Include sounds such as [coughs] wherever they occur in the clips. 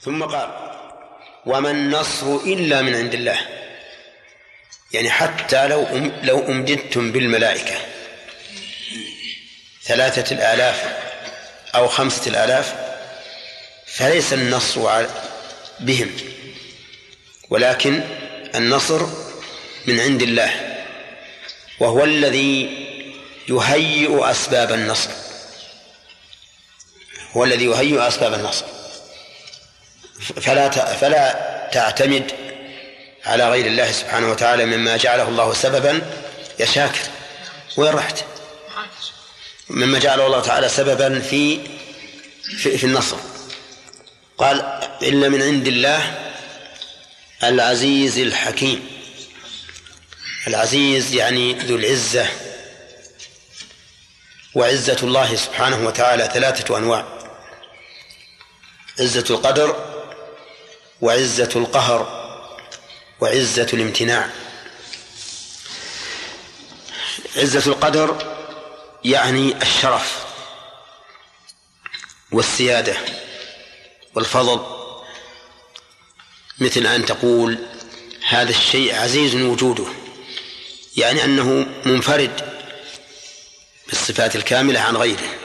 ثم قال وما النصر إلا من عند الله. يعني حتى لو أم لو أمددتم بالملائكة ثلاثة الآلاف أو خمسة الآلاف فليس النصر بهم. ولكن النصر من عند الله وهو الذي يهيئ أسباب النصر. هو الذي يهيئ أسباب النصر. فلا فلا تعتمد على غير الله سبحانه وتعالى مما جعله الله سببا. يا شاكر وين رحت؟ مما جعله الله تعالى سببا في في, في النصر. قال إلا من عند الله العزيز الحكيم. العزيز يعني ذو العزة وعزة الله سبحانه وتعالى ثلاثة أنواع عزة القدر وعزة القهر وعزة الامتناع. عزة القدر يعني الشرف والسيادة والفضل. مثل أن تقول هذا الشيء عزيز وجوده يعني أنه منفرد بالصفات الكاملة عن غيره.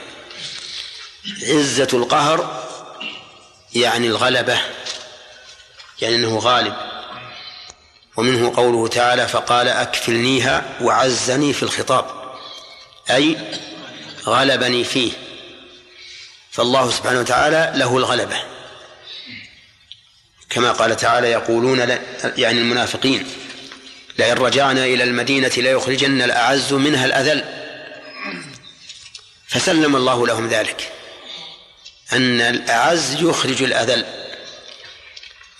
عزة القهر يعني الغلبة يعني أنه غالب. ومنه قوله تعالى فقال أكفلنيها وعزني في الخطاب. أي غلبني فيه. فالله سبحانه وتعالى له الغلبة. كما قال تعالى يقولون يعني المنافقين لئن رجعنا إلى المدينة ليخرجن الأعز منها الأذل. فسلم الله لهم ذلك. أن الأعز يخرج الأذل.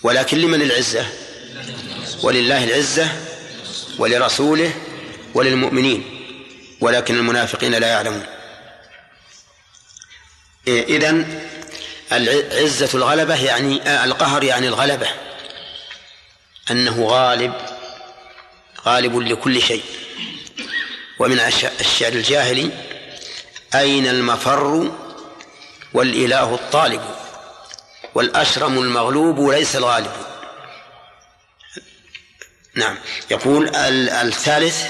ولكن لمن العزة؟ ولله العزة ولرسوله وللمؤمنين. ولكن المنافقين لا يعلمون. إذن عزة الغلبة يعني القهر يعني الغلبة. أنه غالب غالب لكل شيء. ومن الشعر الجاهلي أين المفر والإله الطالب؟ والأشرم المغلوب ليس الغالب. نعم. يقول الثالث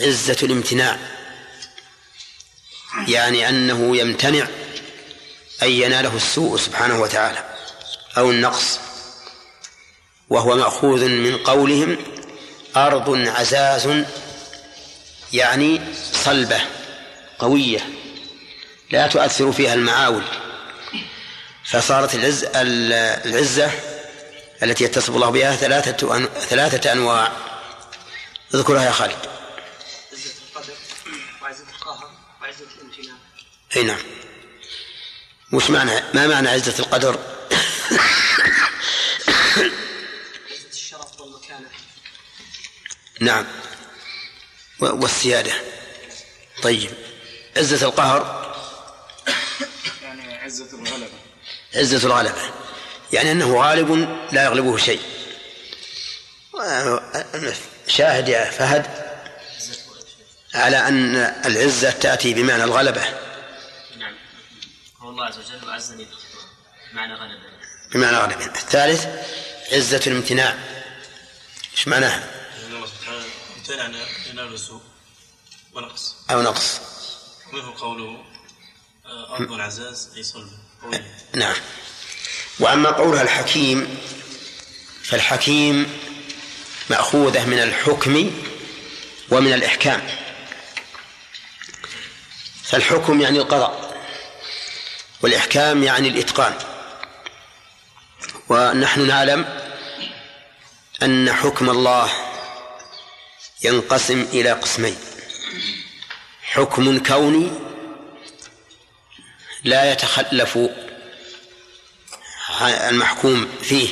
عزة الامتناع. يعني أنه يمتنع أن يناله السوء سبحانه وتعالى أو النقص. وهو مأخوذ من قولهم أرض عزاز يعني صلبة قوية لا تؤثر فيها المعاول. فصارت العز العزة التي يتصف الله بها ثلاثة ثلاثة أنواع. اذكرها يا خالد. عزة القدر وعزة القهر وعزة الامتنان أي نعم. وش معنى ما معنى عزة القدر؟ عزة الشرف والمكانة نعم والسيادة. طيب. عزة القهر. يعني عزة الغلبة. عزة الغلبة يعني أنه غالب لا يغلبه شيء. شاهد يا فهد على أن العزة تأتي بمعنى الغلبة. نعم. هو الله عز وجل وعزني بمعنى غلبة. بمعنى غلبة. الثالث عزة الامتناع. إيش معناها؟ الله سبحانه امتنع عن ينال السوء ونقص. أو نقص. منه قوله أرض العزاز أي صلب. قوية نعم. وأما قولها الحكيم فالحكيم مأخوذة من الحكم ومن الإحكام. فالحكم يعني القضاء والإحكام يعني الإتقان. ونحن نعلم أن حكم الله ينقسم إلى قسمين حكم كوني لا يتخلف المحكوم فيه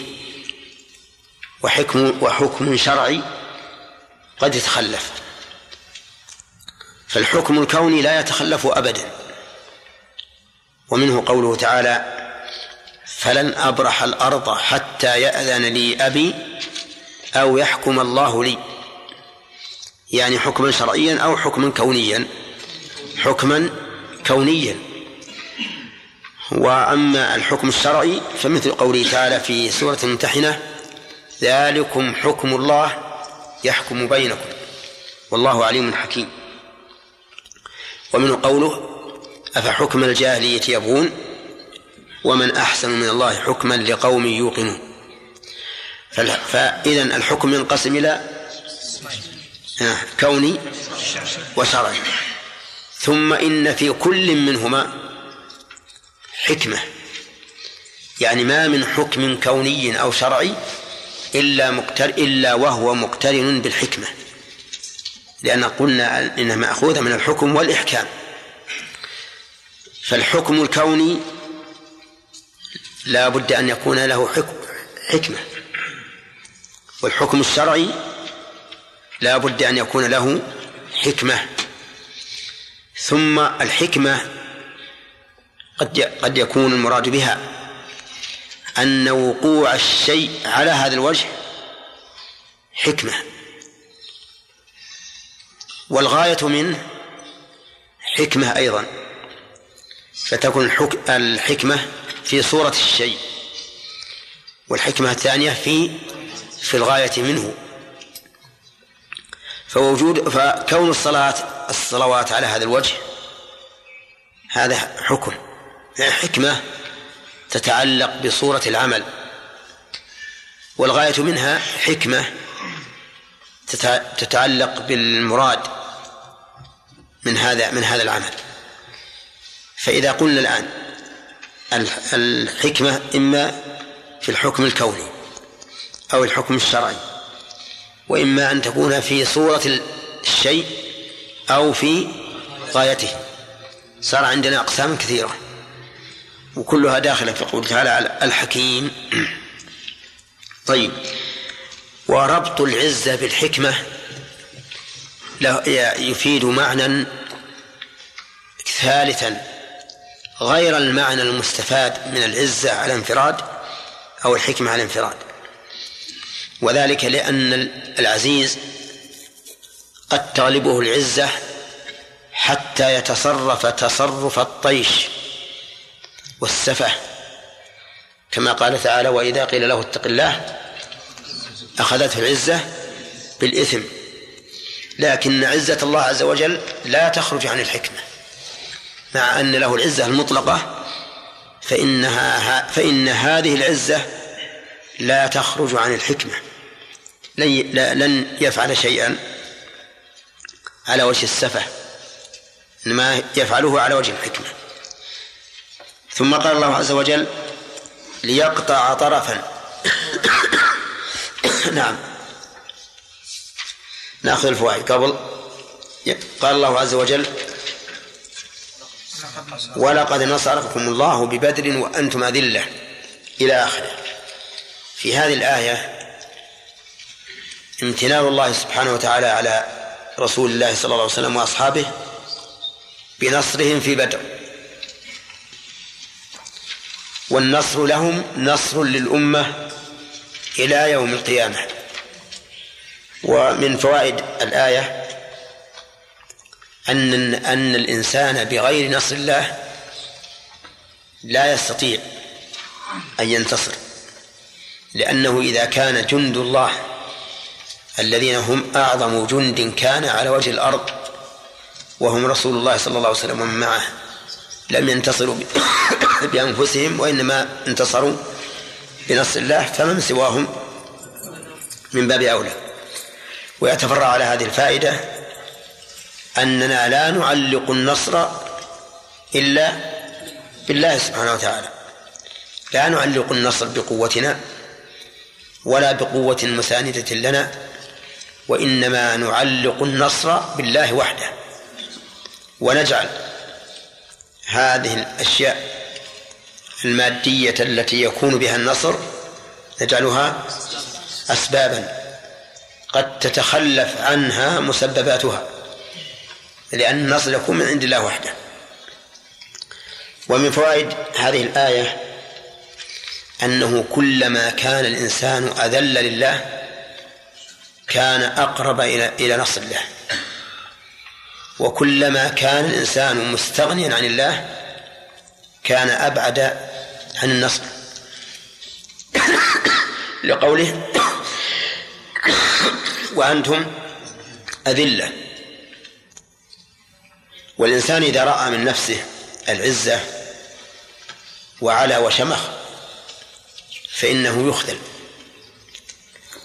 وحكم وحكم شرعي قد يتخلف. فالحكم الكوني لا يتخلف ابدا. ومنه قوله تعالى فلن أبرح الأرض حتى يأذن لي أبي أو يحكم الله لي. يعني حكما شرعيا أو حكما كونيا. حكما كونيا. وأما الحكم الشرعي فمثل قوله تعالى في سورة الممتحنة ذلكم حكم الله يحكم بينكم والله عليم حكيم. ومنه قوله أفحكم الجاهلية يبغون؟ ومن أحسن من الله حكما لقوم يوقنون. فإذا الحكم ينقسم إلى كوني وشرعي. ثم إن في كل منهما حكمة. يعني ما من حكم كوني أو شرعي إلا مقتر إلا وهو مقترن بالحكمة. لأن قلنا إنها مأخوذة من الحكم والإحكام. فالحكم الكوني لا بد أن يكون له حكم حكمة. والحكم الشرعي لا بد أن يكون له حكمة. ثم الحكمة قد قد يكون المراد بها أن وقوع الشيء على هذا الوجه حكمة. والغاية منه حكمة أيضا. فتكون الحكمة في صورة الشيء والحكمة الثانية في في الغاية منه. فوجود فكون الصلاة الصلوات على هذا الوجه هذا حكم. حكمة تتعلق بصورة العمل. والغاية منها حكمة تتعلق بالمراد من هذا من هذا العمل. فإذا قلنا الآن الحكمة إما في الحكم الكوني أو الحكم الشرعي وإما أن تكون في صورة الشيء أو في غايته. صار عندنا أقسام كثيرة. وكلها داخلة في قوله تعالى الحكيم. طيب. وربط العزة بالحكمة يفيد معنى ثالثا. غير المعنى المستفاد من العزة على انفراد أو الحكمة على انفراد. وذلك لأن العزيز قد تغلبه العزة حتى يتصرف تصرف الطيش. والسفه كما قال تعالى وإذا قيل له اتق الله أخذته العزة بالإثم لكن عزة الله عز وجل لا تخرج عن الحكمة مع أن له العزة المطلقة فإنها فإن هذه العزة لا تخرج عن الحكمة لن يفعل شيئا على وجه السفه إنما يفعله على وجه الحكمة ثم قال الله عز وجل ليقطع طرفا. نعم. نأخذ الفوائد. قبل. قال الله عز وجل ولقد نصركم الله ببدر وأنتم أذلة. إلى آخره. في هذه الآية امتنان الله سبحانه وتعالى على رسول الله صلى الله عليه وسلم وأصحابه بنصرهم في بدر. والنصر لهم نصر للأمة إلى يوم القيامة. ومن فوائد الآية أن أن الإنسان بغير نصر الله لا يستطيع أن ينتصر لأنه إذا كان جند الله الذين هم أعظم جند كان على وجه الأرض وهم رسول الله صلى الله عليه وسلم معه لم ينتصروا بأنفسهم وإنما انتصروا بنصر الله فمن سواهم من باب أولى. ويتفرع على هذه الفائدة أننا لا نعلق النصر إلا بالله سبحانه وتعالى. لا نعلق النصر بقوتنا ولا بقوة مساندة لنا وإنما نعلق النصر بالله وحده. ونجعل هذه الأشياء المادية التي يكون بها النصر نجعلها أسبابا قد تتخلف عنها مسبباتها لأن النصر يكون من عند الله وحده. ومن فوائد هذه الآية أنه كلما كان الإنسان أذل لله كان أقرب إلى إلى نصر الله. وكلما كان الإنسان مستغنيا عن الله كان أبعد عن النصر. لقوله وأنتم أذلة. والإنسان إذا رأى من نفسه العزة وعلى وشمخ فإنه يخذل.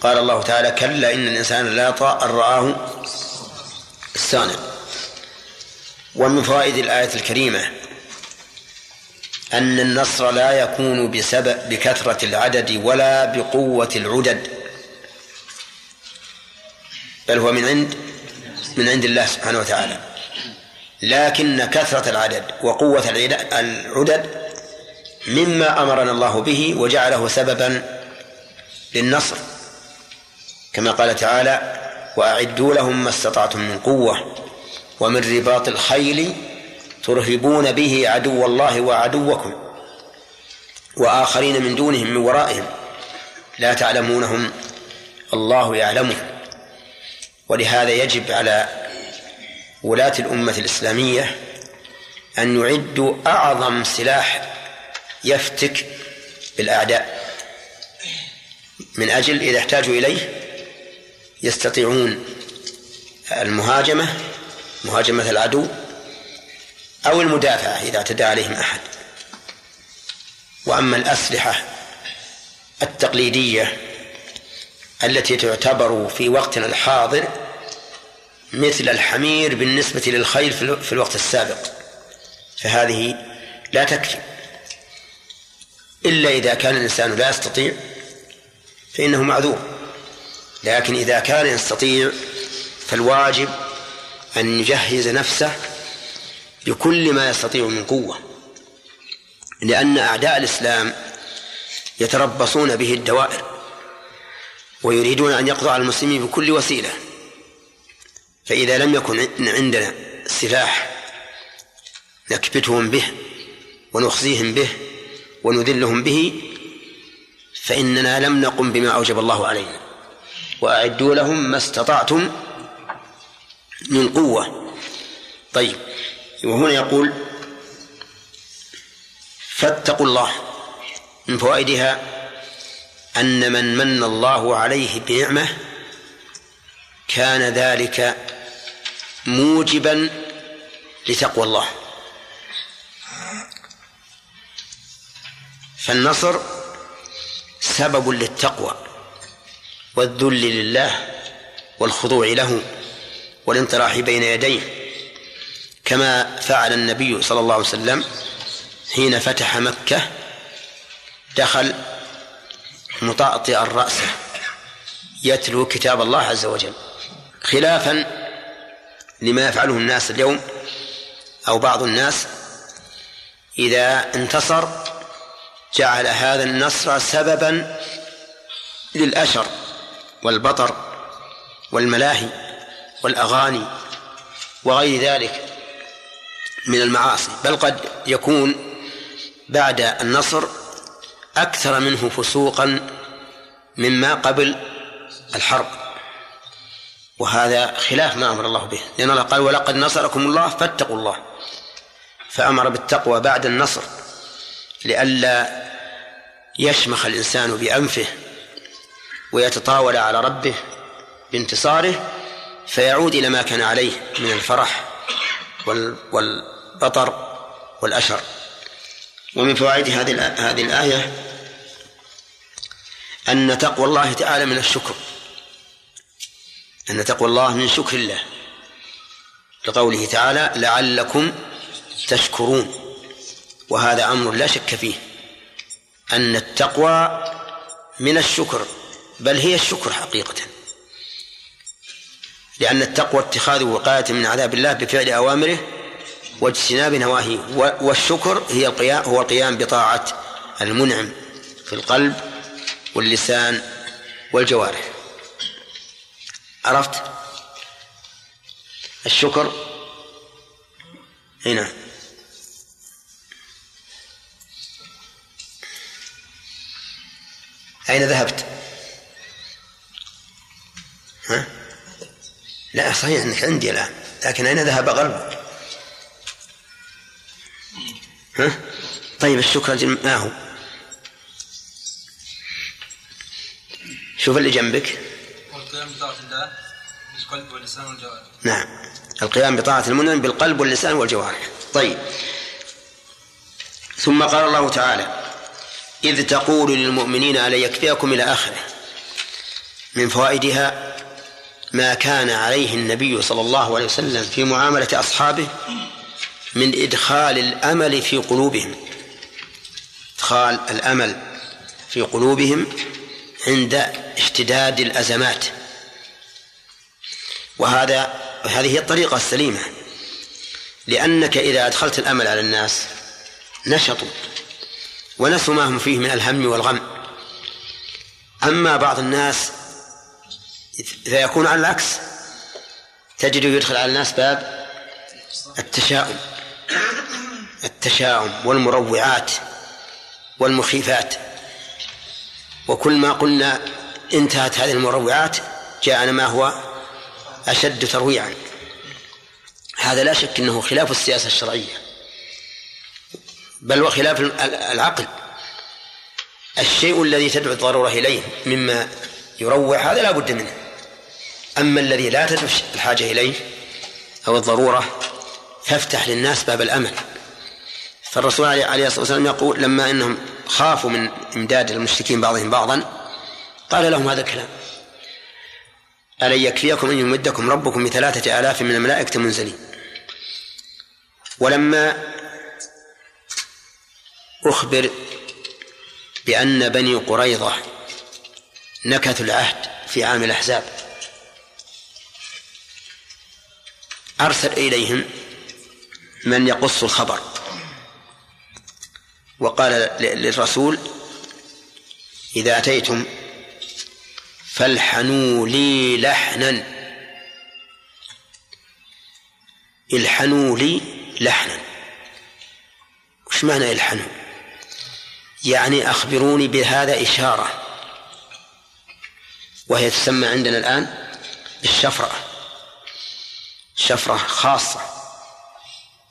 قال الله تعالى كلا إن الإنسان لا يطغى أن رآه استغنى ومن فوائد الآية الكريمة أن النصر لا يكون بسبب بكثرة العدد ولا بقوة العدد. بل هو من عند من عند الله سبحانه وتعالى. لكن كثرة العدد وقوة العدد مما أمرنا الله به وجعله سببا للنصر. كما قال تعالى وأعدوا لهم ما استطعتم من قوة ومن رباط الخيل ترهبون به عدو الله وعدوكم وآخرين من دونهم من ورائهم. لا تعلمونهم الله يعلمهم. ولهذا يجب على ولاة الأمة الإسلامية أن يعدوا أعظم سلاح يفتك بالأعداء. من أجل إذا احتاجوا إليه يستطيعون المهاجمة مهاجمة العدو أو المدافعة إذا اعتدى عليهم أحد. وأما الأسلحة التقليدية التي تعتبر في وقتنا الحاضر مثل الحمير بالنسبة للخيل في الوقت السابق. فهذه لا تكفي. إلا إذا كان الإنسان لا يستطيع فإنه معذور. لكن إذا كان يستطيع فالواجب أن يجهز نفسه بكل ما يستطيع من قوة لأن أعداء الإسلام يتربصون به الدوائر ويريدون أن يقضوا على المسلمين بكل وسيلة فإذا لم يكن عندنا سلاح نكبتهم به ونخزيهم به ونذلهم به فإننا لم نقم بما أوجب الله علينا وأعدوا لهم ما استطعتم من قوة. طيب وهنا يقول فاتقوا الله من فوائدها أن من من الله عليه بنعمة كان ذلك موجبا لتقوى الله. فالنصر سبب للتقوى والذل لله والخضوع له والانطراح بين يديه. كما فعل النبي صلى الله عليه وسلم حين فتح مكة دخل مطأطئا رأسه يتلو كتاب الله عز وجل خلافا لما يفعله الناس اليوم أو بعض الناس إذا انتصر جعل هذا النصر سببا للأشر والبطر والملاهي والأغاني وغير ذلك. من المعاصي بل قد يكون بعد النصر أكثر منه فسوقا مما قبل الحرب. وهذا خلاف ما أمر الله به لأن الله قال ولقد نصركم الله فاتقوا الله. فأمر بالتقوى بعد النصر لئلا يشمخ الإنسان بأنفه ويتطاول على ربه بانتصاره فيعود إلى ما كان عليه من الفرح والبطر والأشر ومن فوائد هذه هذه الآية أن تقوى الله تعالى من الشكر. أن تقوى الله من شكر الله. لقوله تعالى لعلكم تشكرون. وهذا أمر لا شك فيه. أن التقوى من الشكر بل هي الشكر حقيقة. لأن التقوى اتخاذ وقاية من عذاب الله بفعل أوامره واجتناب نواهيه والشكر هي القيام هو القيام بطاعة المنعم في القلب واللسان والجوارح عرفت الشكر هنا أين ذهبت؟ ها؟ لا صحيح أنك عندي الآن لكن أين ذهب قلبك؟ ها؟ طيب الشكر ما هو؟ شوف اللي جنبك. والقيام بطاعة الله بالقلب واللسان والجوارح. نعم. القيام بطاعة المنعم بالقلب واللسان والجوارح. طيب. ثم قال الله تعالى إذ تقول للمؤمنين ألا يكفيكم إلى آخره؟ من فوائدها ما كان عليه النبي صلى الله عليه وسلم في معاملة أصحابه من إدخال الأمل في قلوبهم. إدخال الأمل في قلوبهم عند اشتداد الأزمات. وهذا هذه الطريقة السليمة. لأنك إذا أدخلت الأمل على الناس نشطوا. ونسوا ما هم فيه من الهم والغم. أما بعض الناس فيكون على العكس. تجده يدخل على الناس باب التشاؤم. التشاؤم والمروعات والمخيفات. وكل ما قلنا انتهت هذه المروعات جاءنا ما هو؟ أشد ترويعا. هذا لا شك أنه خلاف السياسة الشرعية. بل وخلاف العقل. الشيء الذي تدعو الضرورة إليه مما يروع هذا لا بد منه. أما الذي لا تدعو الحاجة إليه أو الضرورة فافتح للناس باب الأمل. فالرسول عليه الصلاة والسلام يقول لما أنهم خافوا من إمداد المشركين بعضهم بعضا قال لهم هذا الكلام. ألن يكفيكم أن يمدكم ربكم بثلاثة آلاف من الملائكة منزلين. ولما أخبر بأن بني قريظة نكثوا العهد في عام الأحزاب أرسل إليهم من يقص الخبر. وقال للرسول إذا أتيتم فالحنوا لي لحنا. الحنوا لي لحنا. وش معنى الحنوا؟ يعني أخبروني بهذا إشارة. وهي تسمى عندنا الآن بالشفرة شفرة خاصة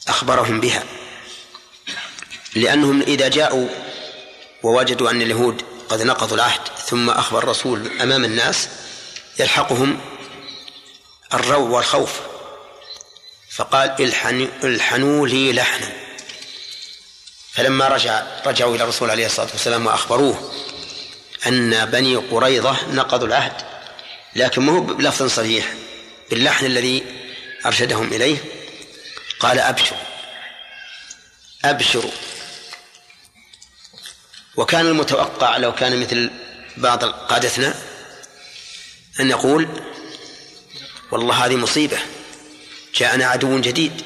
أخبرهم بها. لأنهم إذا جاءوا ووجدوا أن اليهود قد نقضوا العهد ثم أخبر الرسول أمام الناس يلحقهم الروع والخوف. فقال الحنوا لي لحنا. فلما رجع رجعوا إلى الرسول عليه الصلاة والسلام وأخبروه أن بني قريظة نقضوا العهد لكن ما هو بلفظ صريح باللحن الذي أرشدهم إليه. قال أبشروا أبشروا وكان المتوقع لو كان مثل بعض قادتنا أن يقول والله هذه مصيبة جاءنا عدو جديد.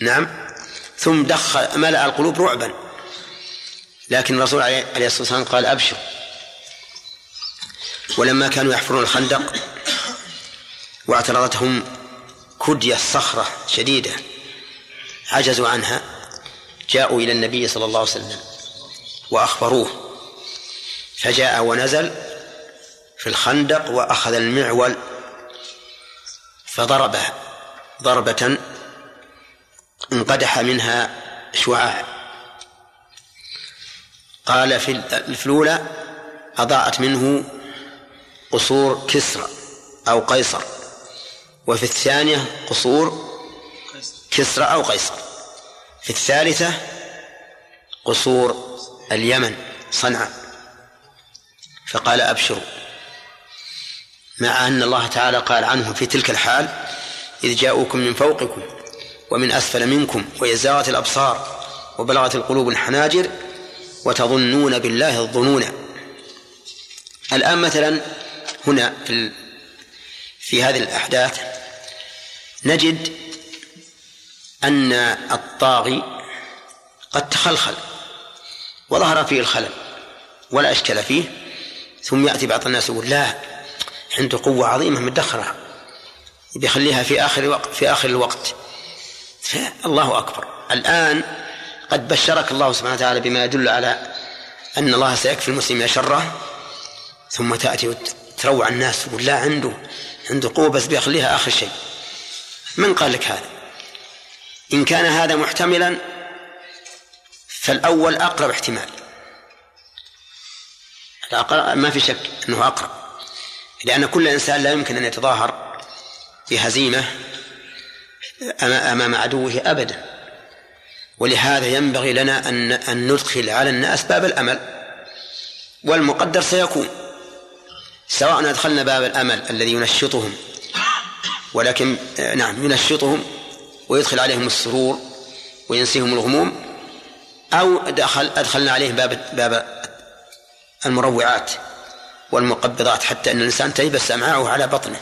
نعم. ثم دخل ملأ القلوب رعبا. لكن الرسول عليه الصلاة والسلام قال أبشر. ولما كانوا يحفرون الخندق واعترضتهم كدية صخرة شديدة عجزوا عنها جاءوا إلى النبي صلى الله عليه وسلم. وأخبروه. فجاء ونزل في الخندق وأخذ المعول فضربه ضربة انقدح منها شعاع. قال في الأولى أضاءت منه قصور كسرى أو قيصر وفي الثانية قصور كسرى أو قيصر في الثالثة قصور اليمن صنعاء. فقال أبشروا. مع أن الله تعالى قال عنهم في تلك الحال إذ جاءوكم من فوقكم ومن أسفل منكم وإزاغت الأبصار وبلغت القلوب الحناجر وتظنون بالله الظنون. الآن مثلا هنا في, في هذه الأحداث نجد أن الطاغي قد تخلخل. وظهر فيه الخلل ولا إشكال فيه. ثم يأتي بعض الناس يقول لا عنده قوة عظيمة مدخرة بيخليها في آخر وقت في آخر الوقت. الله أكبر. الآن قد بشرك الله سبحانه وتعالى بما يدل على أن الله سيكفي المسلمين شره. ثم تأتي وتروع الناس تقول لا عنده عنده قوة بس بيخليها آخر شيء. من قال لك هذا؟ إن كان هذا محتملا فالأول أقرب احتمال. ما في شك أنه أقرب. لأن كل إنسان لا يمكن أن يتظاهر بهزيمة أمام عدوه أبدا. ولهذا ينبغي لنا أن أن ندخل على الناس باب الأمل. والمقدر سيكون. سواء أدخلنا باب الأمل الذي ينشطهم ولكن نعم ينشطهم ويدخل عليهم السرور وينسيهم الغموم أو أدخل أدخلنا عليهم باب باب المروعات والمقبضات حتى أن الإنسان تيبس أمعاءه على بطنه.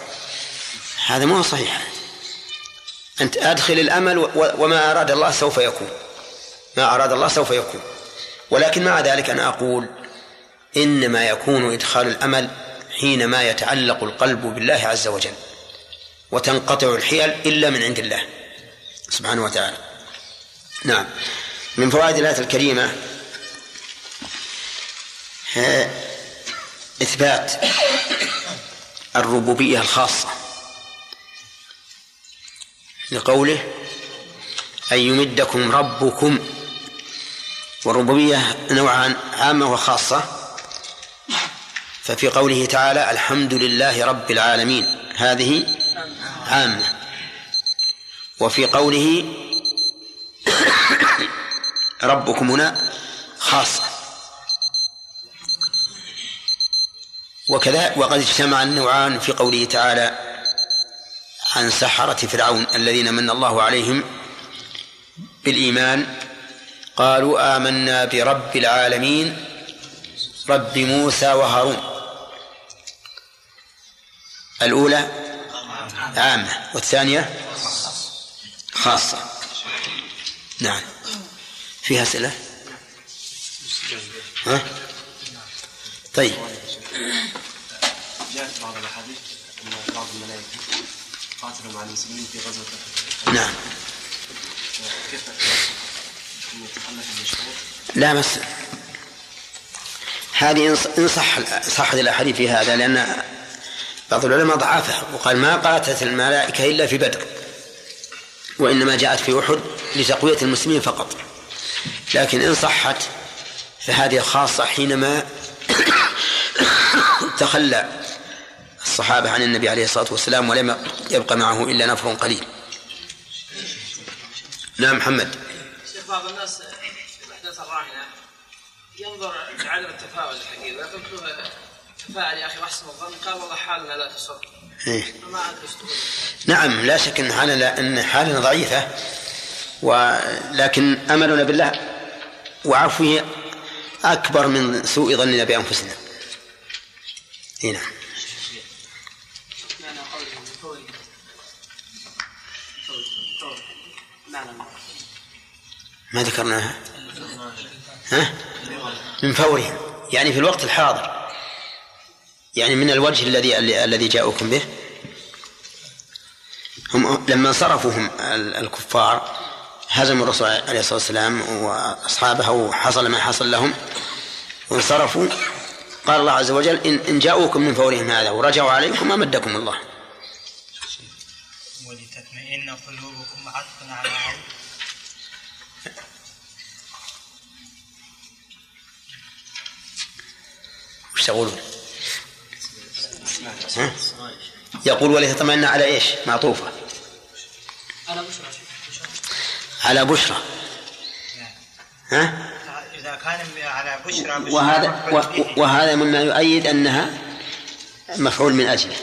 هذا ما هو صحيح. أنت أدخل الأمل وما أراد الله سوف يكون. ما أراد الله سوف يكون. ولكن مع ذلك أنا أقول إنما يكون إدخال الأمل حينما يتعلق القلب بالله عز وجل وتنقطع الحيل إلا من عند الله سبحانه وتعالى. نعم. من فوائد الآية الكريمة إثبات الربوبية الخاصة لقوله أن يمدكم ربكم. والربوبية نوعان عامة وخاصة. ففي قوله تعالى الحمد لله رب العالمين. هذه عامة. وفي قوله ربكم هنا خاصة. وكذا وقد اجتمع النوعان في قوله تعالى عن سحرة فرعون الذين من الله عليهم بالإيمان. قالوا آمنا برب العالمين رب موسى وهارون. الأولى عامة والثانية خاصة. نعم. فيها أسئلة؟ ها؟ طيب. جاءت بعض الأحاديث أن بعض الملائكة قاتلوا مع المسلمين في غزوة نعم. كيف أن لا بس هذه إن صح صحت الأحاديث في هذا لأن بعض العلماء ضعفها وقال ما قاتلت الملائكة إلا في بدر وإنما جاءت في أحد لتقوية المسلمين فقط. لكن إن صحت فهذه خاصة حينما تخلى الصحابة عن النبي عليه الصلاة والسلام ولم يبقى معه إلا نفر قليل. نعم محمد. شيخ بعض الناس الأحداث الراهنة ينظر لعدم التفاؤل الحقيقي ويقول تفاءل يا أخي وأحسن الظن قال والله حالنا لا تسر إيه. نعم لا شك إن حالنا إن حالنا ضعيفة. ولكن املنا بالله وعفوه أكبر من سوء ظننا نعم. من فوره فوره معنى ما ذكرناها؟ ها؟ من فورهم. يعني في الوقت الحاضر. يعني من الوجه الذي الذي جاءوكم به. هم لما انصرفوا هم الكفار هزموا الرسول عليه الصلاة والسلام وأصحابه وحصل ما حصل لهم وانصرفوا. قال الله عز وجل ان إن جاءوكم من فورهم هذا ورجعوا عليكم امدكم الله. ولتطمئن قلوبكم عطفا على وش تقولون؟ يقول ولتطمئن على إيش؟ معطوفة. بشرى. على بشرى. ها؟ إذا كان على بشرى بشرى وهذا وهذا مما يؤيد أنها مفعول من أجله.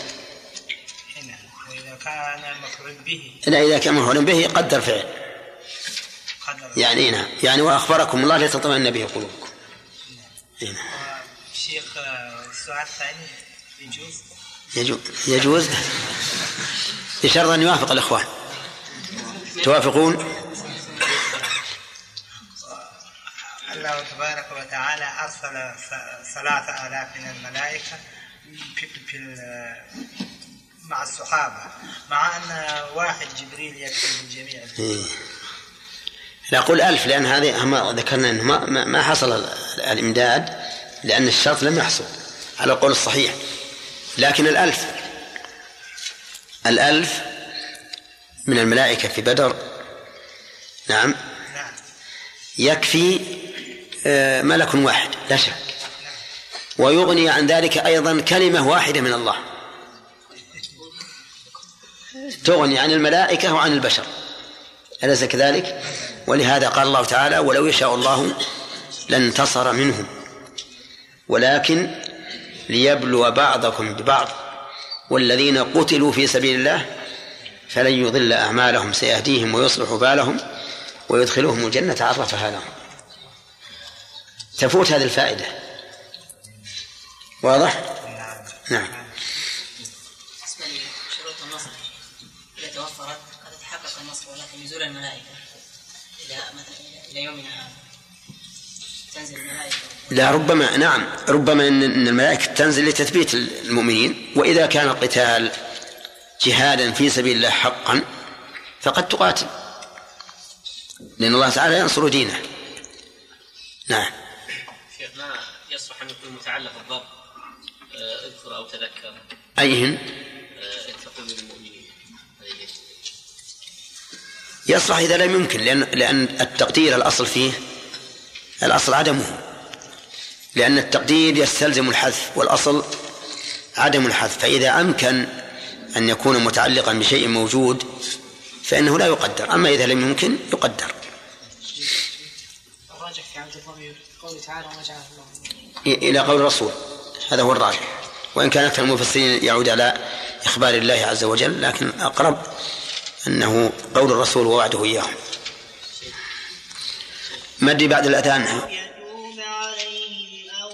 هنا وإذا كان مفعول به. لا إذا كان مفعول به قدر فعل. قدر. يعني نعم يعني وأخبركم الله لتطمئن به قلوبكم. نعم. شيخ السؤال الثاني يجوز؟ يجوز. يجوز. بشرط أن يوافق الإخوان. توافقون؟ الله تبارك وتعالى أرسل ثلاثة آلاف من الملائكة في, في مع الصحابة مع أن واحد جبريل يكفي للجميع. إيه. نقول ألف لأن هذه هم ذكرنا أنه ما, ما- حصل ال- الإمداد لأن الشرط لم يحصل على القول الصحيح. لكن الألف الألف من الملائكة في بدر نعم نعم. يكفي ملك واحد لا شك. ويغني عن ذلك أيضا كلمة واحدة من الله. تغني عن الملائكة وعن البشر. أليس كذلك؟ ولهذا قال الله تعالى ولو يشاء الله لانتصر منهم. ولكن ليبلو بعضكم ببعض. والذين قتلوا في سبيل الله فلن يضل أعمالهم. سيهديهم ويصلح بالهم ويدخلهم الجنة عرفها لهم. تفوت هذه الفائدة. واضح؟ نعم. بالنسبة لشروط النصر إذا توفرت قد يتحقق النصر ولكن نزول الملائكة إلى مثلا إلى يومنا هذا تنزل الملائكة. لا ربما نعم. ربما ان الملائكة تنزل لتثبيت المؤمنين وإذا كان القتال جهادا في سبيل الله حقا فقد تقاتل. لأن الله تعالى ينصر دينه. نعم. أن يكون متعلق الضرب آه، اذكر أو تذكر. أيهن؟ آه، تقول للمؤمنين. هذه يصلح إذا لم يمكن لأن لأن التقدير الأصل فيه الأصل عدمه. لأن التقدير يستلزم الحذف والأصل عدم الحذف. فإذا أمكن أن يكون متعلقا بشيء موجود فإنه لا يقدر. أما إذا لم يمكن يقدر. الراجح في عبد الضمير. قوله تعالى وما جعله الله. إلى قول الرسول. هذا هو الراجح. وإن كان أكثر المفسرين يعود على إخبار الله عز وجل لكن أقرب أنه قول الرسول ووعده إياهم مدي بعد الأذان. يتوب عليهم أو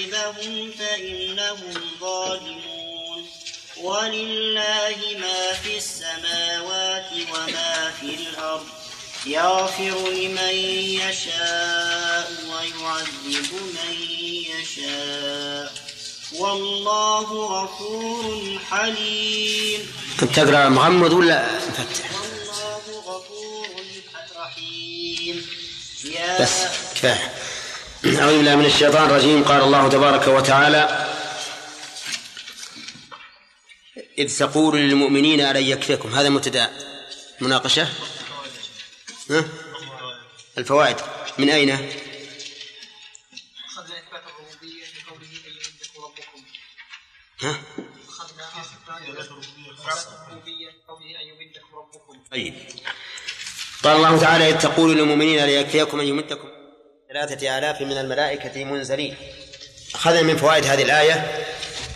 يعذبهم فإنهم ظالمون. ولله ما في السماوات وما في الأرض. يغفر لمن يشاء ويعذب من يشاء. والله غفور حليم. تقرأ مغمض ولا مفتح والله غفور رحيم يا بس كفاية. أعوذ بالله من الشيطان الرجيم. قال الله تبارك وتعالى إذ تقول للمؤمنين ألن يكفيكم؟ هذا مبتدأ مناقشة؟ الفوائد. من أين؟ أخذنا إثبات الربوبية في قوله أن ربكم ها؟ أخذنا الربوبية في قوله أن ربكم طيب. قال الله تعالى إذ تقول للمؤمنين ليكفيكم أن يمدكم ثلاثة آلاف من الملائكة منزلين. أخذنا من فوائد هذه الآية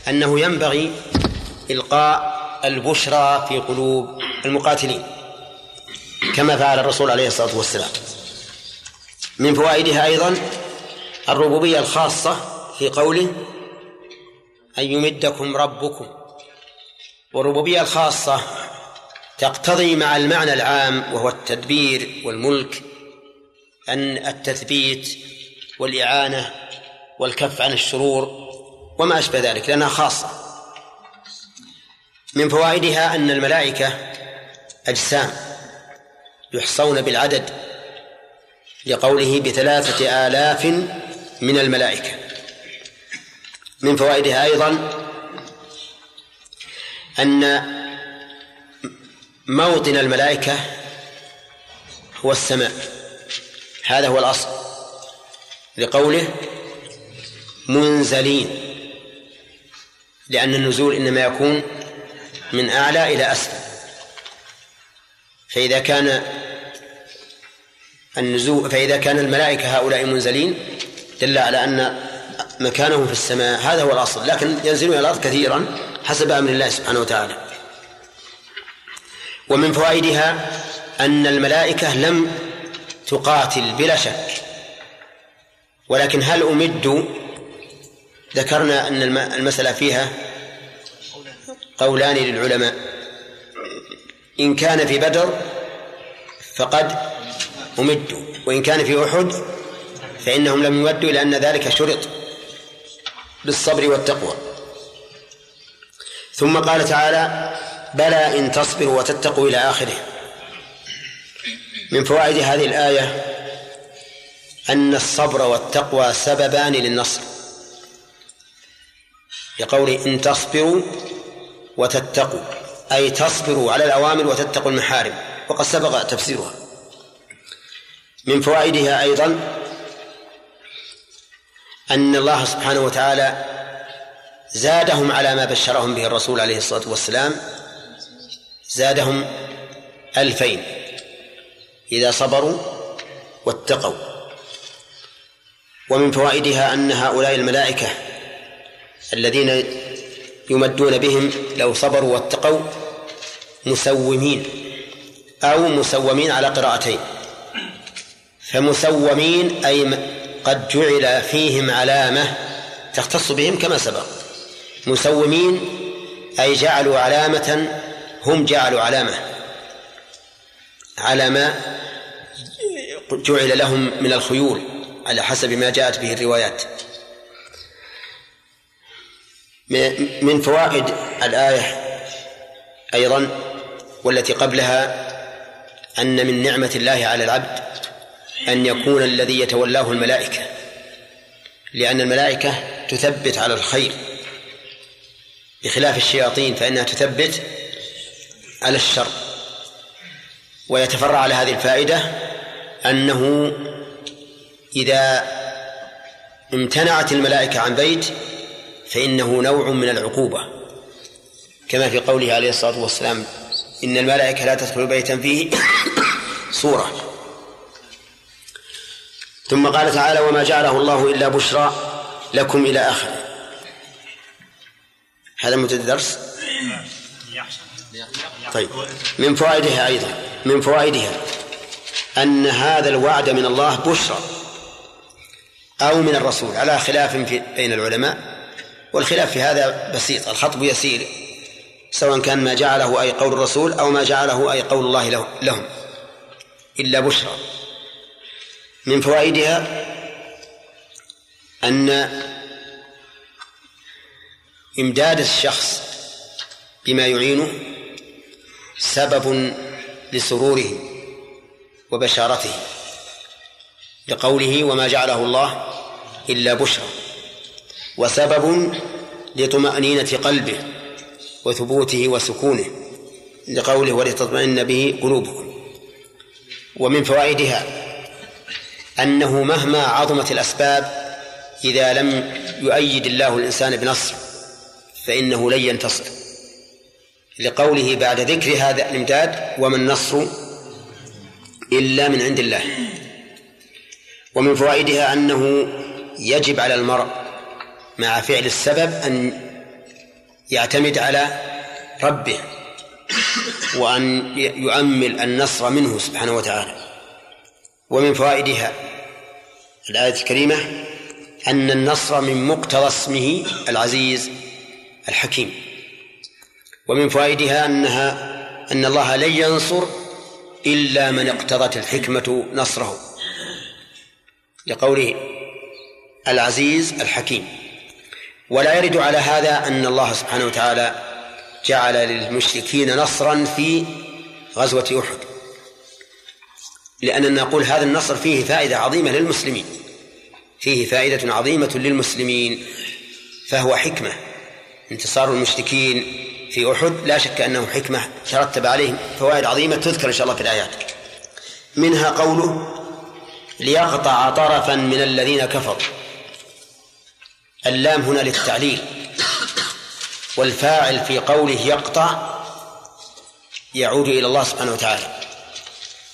أنه ينبغي إلقاء البشرى في قلوب المقاتلين. كما فعل الرسول عليه الصلاة والسلام. من فوائدها أيضا الربوبية الخاصة في قوله أن يمدكم ربكم. والربوبية الخاصة تقتضي مع المعنى العام وهو التدبير والملك أن التثبيت والإعانة والكف عن الشرور وما أشبه ذلك لأنها خاصة. من فوائدها أن الملائكة أجسام. يحصون بالعدد لقوله بثلاثة آلاف من الملائكة. من فوائدها أيضا أن موطن الملائكة هو السماء. هذا هو الأصل لقوله منزلين لأن النزول إنما يكون من أعلى إلى أسفل. فإذا كان النزول فإذا كان الملائكة هؤلاء منزلين دل على أن مكانهم في السماء هذا هو الأصل لكن ينزلون إلى الأرض كثيرا حسب أمر الله سبحانه وتعالى. ومن فوائدها أن الملائكة لم تقاتل بلا شك. ولكن هل أمدوا ذكرنا أن الم- المسألة فيها قولان للعلماء. إن كان في بدر فقد أمدوا وإن كان في أحد فإنهم لم يمدوا لأن ذلك شرط بالصبر والتقوى. ثم قال تعالى بلى إن تصبروا وتتقوا إلى آخره. من فوائد هذه الآية أن الصبر والتقوى سببان للنصر. يقول إن تصبروا وتتقوا أي تصبروا على الأوامر وتتقوا المحارم. وقد سبق تفسيرها. من فوائدها أيضا أن الله سبحانه وتعالى زادهم على ما بشرهم به الرسول عليه الصلاة والسلام زادهم ألفين إذا صبروا واتقوا. ومن فوائدها أن هؤلاء الملائكة الذين يمدون بهم لو صبروا واتقوا مسومين أو مسومين على قراءتين. فمسومين أي قد جعل فيهم علامة تختص بهم كما سبق. مسومين أي جعلوا علامة هم جعلوا علامة. على ما جعل لهم من الخيول على حسب ما جاءت به الروايات. من فوائد الآية أيضا والتي قبلها أن من نعمة الله على العبد أن يكون الذي يتولاه الملائكة لأن الملائكة تثبت على الخير. بخلاف الشياطين فإنها تثبت على الشر. ويتفرع على هذه الفائدة أنه إذا امتنعت الملائكة عن بيت فإنه نوع من العقوبة. كما في قوله عليه الصلاة والسلام إن الملائكة لا تدخل بيتا فيه [coughs] صورة. ثم قال تعالى وما جعله الله إلا بشرى لكم إلى آخره. هذا مدة الدرس؟ طيب. من فوائدها أيضا من فوائدها أن هذا الوعد من الله بشرى أو من الرسول على خلاف في بين العلماء والخلاف في هذا بسيط الخطب يسير سواء كان ما جعله أي قول الرسول أو ما جعله أي قول الله لهم إلا بشرى. من فوائدها أن إمداد الشخص بما يعينه سبب لسروره وبشارته لقوله وما جعله الله إلا بشرى وسبب لطمأنينة قلبه وثبوته وسكونه لقوله ولتطمئن به قلوبكم ومن فوائدها أنه مهما عظمت الأسباب إذا لم يؤيد الله الإنسان بنصر فإنه لن ينتصر. لقوله بعد ذكر هذا الإمداد وما النصر إلا من عند الله. ومن فوائدها أنه يجب على المرء مع فعل السبب أن يعتمد على ربه وأن يؤمل النصر منه سبحانه وتعالى. ومن فوائدها الآية الكريمة أن النصر من مقتضى اسمه العزيز الحكيم. ومن فوائدها أنها أن الله لن ينصر إلا من اقتضت الحكمة نصره. لقوله العزيز الحكيم. ولا يرد على هذا أن الله سبحانه وتعالى جعل للمشركين نصرا في غزوة أحد. لأننا نقول هذا النصر فيه فائدة عظيمة للمسلمين. فيه فائدة عظيمة للمسلمين. فهو حكمة. انتصار المشركين في أحد لا شك أنه حكمة ترتب عليه فوائد عظيمة تذكر إن شاء الله في الآيات. منها قوله ليقطع طرفا من الذين كفروا. اللام هنا للتعليل. والفاعل في قوله يقطع يعود إلى الله سبحانه وتعالى.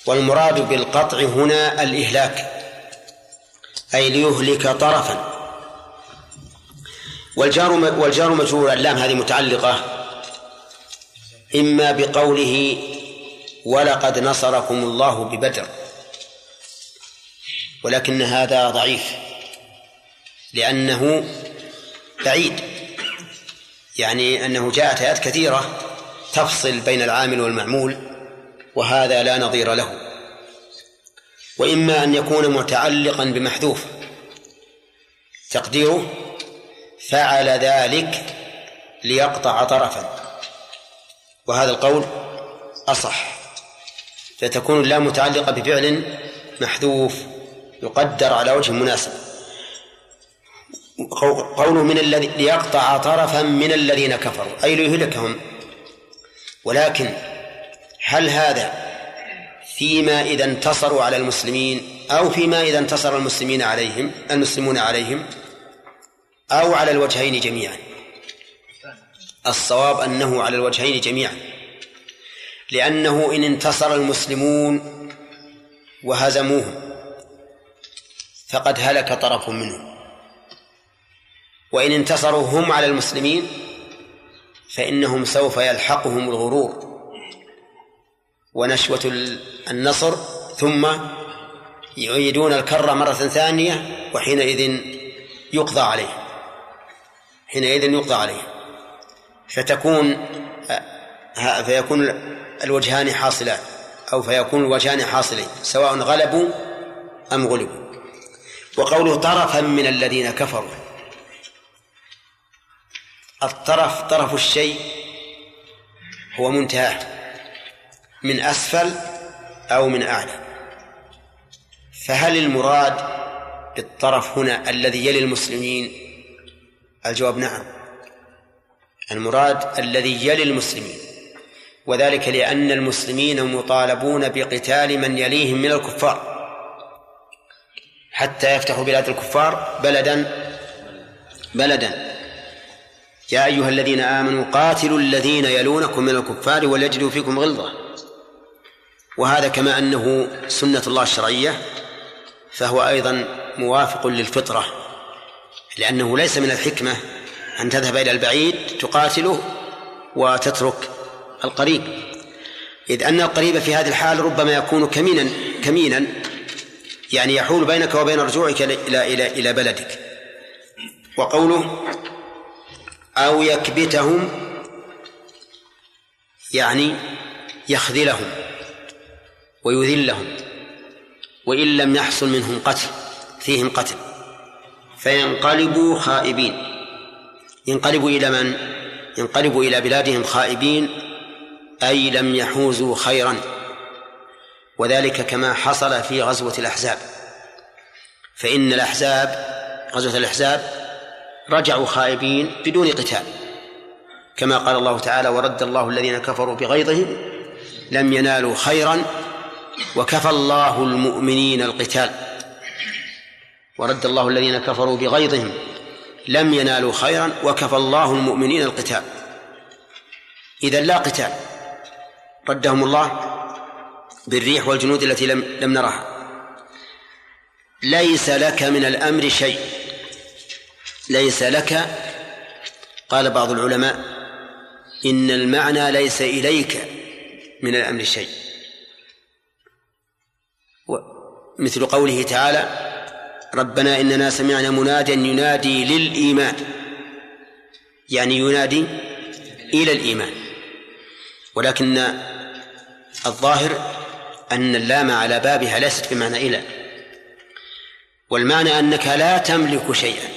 والمراد بالقطع هنا الإهلاك أي ليهلك طرفا. والجار والجار مجرور اللام هذه متعلقة إما بقوله ولقد نصركم الله ببدر ولكن هذا ضعيف لأنه بعيد يعني أنه جاءت آيات كثيرة تفصل بين العامل والمعمول وهذا لا نظير له. وإما أن يكون متعلقا بمحذوف. تقديره فعل ذلك ليقطع طرفا. وهذا القول أصح. فتكون اللام متعلقة بفعل محذوف يقدر على وجه مناسب. قوله من الذي ليقطع طرفا من الذين كفروا أي ليهلكهم. ولكن هل هذا فيما إذا انتصروا على المسلمين أو فيما إذا انتصر المسلمين عليهم المسلمون عليهم أو على الوجهين جميعا. الصواب أنه على الوجهين جميعا. لأنه إن انتصر المسلمون وهزموهم فقد هلك طرف منهم. وإن انتصروا هم على المسلمين فإنهم سوف يلحقهم الغرور. ونشوة النصر ثم يعيدون الكرة مرة ثانية وحينئذ يقضى عليه. حينئذ يقضى عليه. فتكون فيكون الوجهان حاصلان أو فيكون الوجهان حاصلين سواء غلبوا أم غلبوا. وقوله طرفا من الذين كفروا. الطرف طرف الشيء هو منتهاه. من أسفل أو من أعلى. فهل المراد بالطرف هنا الذي يلي المسلمين؟ الجواب نعم. المراد الذي يلي المسلمين. وذلك لأن المسلمين مطالبون بقتال من يليهم من الكفار. حتى يفتحوا بلاد الكفار بلدا بلدا. يا أيها الذين آمنوا قاتلوا الذين يلونكم من الكفار وليجدوا فيكم غلظة. وهذا كما أنه سنة الله الشرعية فهو أيضا موافق للفطرة لأنه ليس من الحكمة أن تذهب إلى البعيد تقاتله وتترك القريب. إذ أن القريب في هذه الحال ربما يكون كمينا كمينا يعني يحول بينك وبين رجوعك إلى إلى إلى بلدك. وقوله أو يكبتهم يعني يخذلهم. ويذلهم. وإن لم يحصل منهم قتل فيهم قتل. فينقلبوا خائبين. ينقلبوا إلى من؟ ينقلبوا إلى بلادهم خائبين أي لم يحوزوا خيرا. وذلك كما حصل في غزوة الأحزاب. فإن الأحزاب غزوة الأحزاب رجعوا خائبين بدون قتال. كما قال الله تعالى ورد الله الذين كفروا بغيظهم لم ينالوا خيرا وكفى الله المؤمنين القتال. ورد الله الذين كفروا بغيظهم. لم ينالوا خيرا وكفى الله المؤمنين القتال. إذا لا قتال. ردهم الله بالريح والجنود التي لم لم نرها ليس لك من الأمر شيء. ليس لك قال بعض العلماء إن المعنى ليس إليك من الأمر شيء. مثل قوله تعالى ربنا إننا سمعنا مناديا ينادي للإيمان. يعني ينادي إلى الإيمان. ولكن الظاهر أن اللام على بابها ليست بمعنى إلى. والمعنى أنك لا تملك شيئا.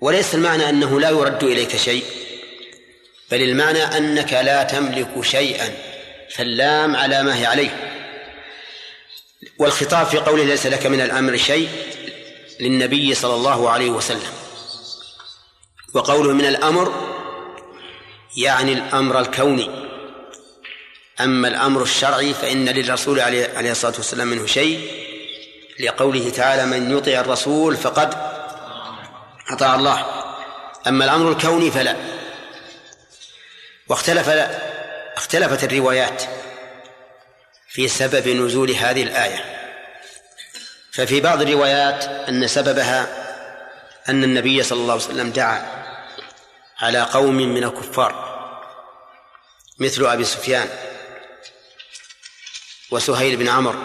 وليس المعنى أنه لا يرد إليك شيء بل المعنى أنك لا تملك شيئا. فاللام على ما هي عليه. والخطاب في قوله ليس لك من الأمر شيء للنبي صلى الله عليه وسلم. وقوله من الأمر يعني الأمر الكوني. أما الأمر الشرعي فإن للرسول عليه الصلاة والسلام منه شيء. لقوله تعالى من يطع الرسول فقد أطاع الله. أما الأمر الكوني فلا. واختلف اختلفت الروايات. في سبب نزول هذه الآية. ففي بعض الروايات أن سببها أن النبي صلى الله عليه وسلم دعا على قوم من الكفار مثل أبي سفيان وسهيل بن عمرو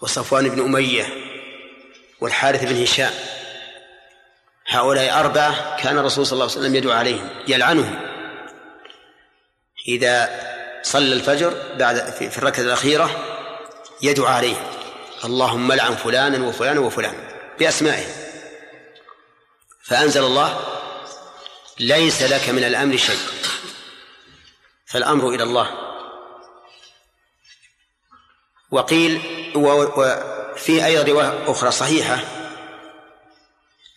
وصفوان بن أمية والحارث بن هشام. هؤلاء أربعة كان الرسول صلى الله عليه وسلم يدعو عليهم يلعنهم. إذا صلى الفجر بعد في الركعة الأخيرة يدعو عليهم اللهم لعن فلانا وفلانا وفلانا بأسمائهم فأنزل الله ليس لك من الأمر شيء. فالأمر إلى الله. وقيل وفي أيضا رواية أخرى صحيحة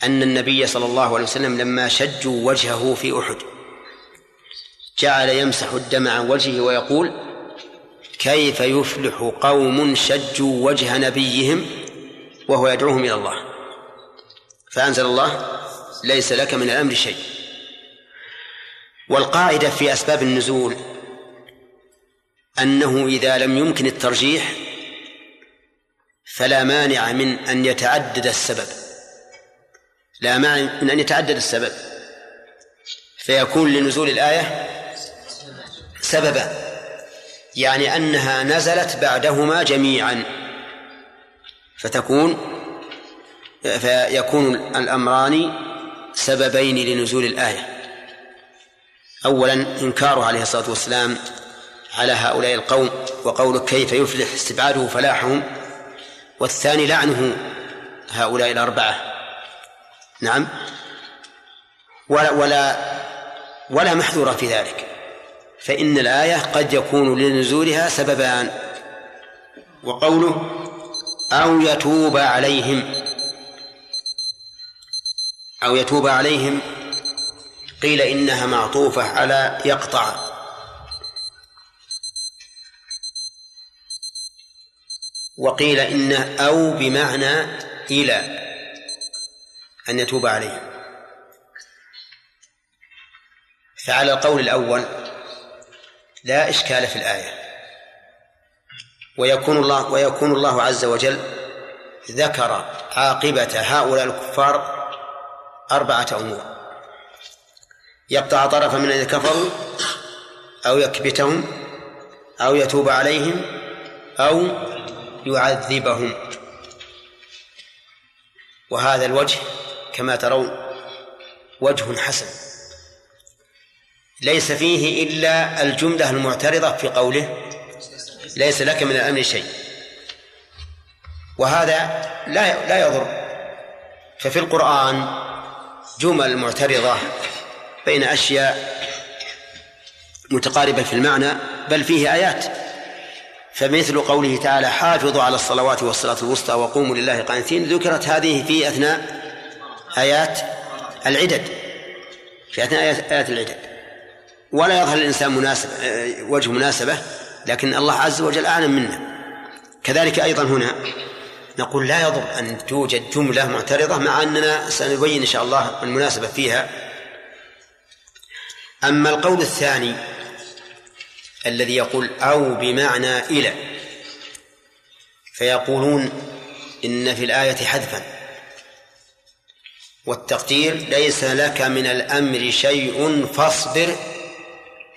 أن النبي صلى الله عليه وسلم لما شجوا وجهه في أحد. جعل يمسح الدم عن وجهه ويقول كيف يفلح قوم شجوا وجه نبيهم وهو يدعوهم إلى الله؟ فأنزل الله ليس لك من الأمر شيء. والقاعدة في أسباب النزول أنه إذا لم يمكن الترجيح فلا مانع من أن يتعدد السبب. لا مانع من أن يتعدد السبب. فيكون لنزول الآية سببا يعني أنها نزلت بعدهما جميعا. فتكون فيكون الأمران سببين لنزول الآية. أولا إنكاره عليه الصلاة والسلام على هؤلاء القوم وقوله كيف يفلح استبعاده فلاحهم. والثاني لعنه هؤلاء الأربعة. نعم. ولا ولا ولا محذور في ذلك. فإن الآية قد يكون لنزولها سببان وقوله أو يتوب عليهم. أو يتوب عليهم. قيل إنها معطوفة على يقطع. وقيل إنه أو بمعنى إلى. أن يتوب عليهم. فعلى القول الأول لا إشكال في الآية. ويكون الله ويكون الله عز وجل ذكر عاقبة هؤلاء الكفار أربعة أمور. يقطع طرفا من الذين كفروا أو يكبتهم أو يتوب عليهم أو يعذبهم. وهذا الوجه كما ترون وجه حسن. ليس فيه إلا الجملة المعترضة في قوله ليس لك من الأمر شيء. وهذا لا لا يضر. ففي القرآن جمل معترضة بين أشياء متقاربة في المعنى بل فيه آيات. فمثل قوله تعالى حافظوا على الصلوات والصلاة الوسطى وقوموا لله قانتين ذكرت هذه في أثناء آيات العدد. في أثناء آيات العدد. ولا يظهر الإنسان مناسب وجه مناسبة لكن الله عز وجل أعلم منا كذلك أيضا هنا نقول لا يضر أن توجد جملة معترضة مع أننا سنبين إن شاء الله المناسبة فيها. أما القول الثاني الذي يقول أو بمعنى إلى فيقولون إن في الآية حذفا. والتقدير ليس لك من الأمر شيء فاصبر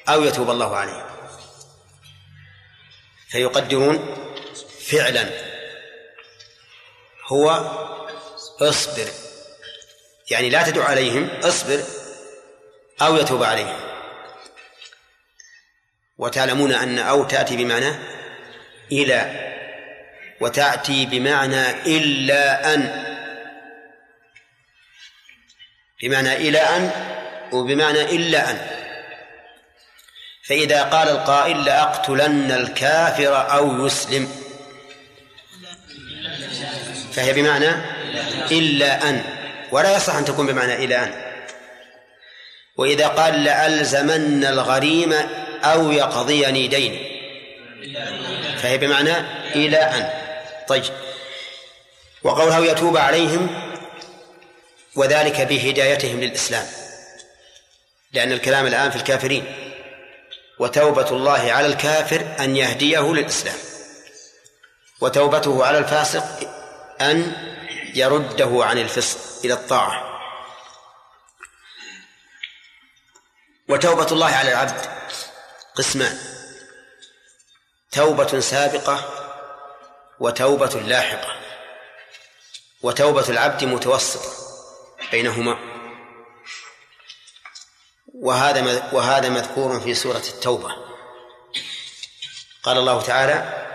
أو يتوب الله عليه. فيقدرون فعلا. هو اصبر. يعني لا تدع عليهم اصبر أو يتوب عليهم. وتعلمون أن أو تأتي بمعنى إلى وتأتي بمعنى إلا أن. بمعنى إلى أن وبمعنى إلا أن. فإذا قال القائل لأقتلن الكافر أو يسلم. فهي بمعنى إلا أن ولا يصح أن تكون بمعنى إلى أن. وإذا قال لألزمن الغريم أو يقضيني ديني فهي بمعنى إلى أن. طيب. وقوله يتوب عليهم وذلك بهدايتهم للإسلام لأن الكلام الآن في الكافرين. وتوبة الله على الكافر أن يهديه للإسلام. وتوبته على الفاسق أن يرده عن الفسق إلى الطاعة. وتوبة الله على العبد قسمان توبة سابقة وتوبة لاحقة. وتوبة العبد متوسطة بينهما. وهذا وهذا مذكور في سورة التوبة. قال الله تعالى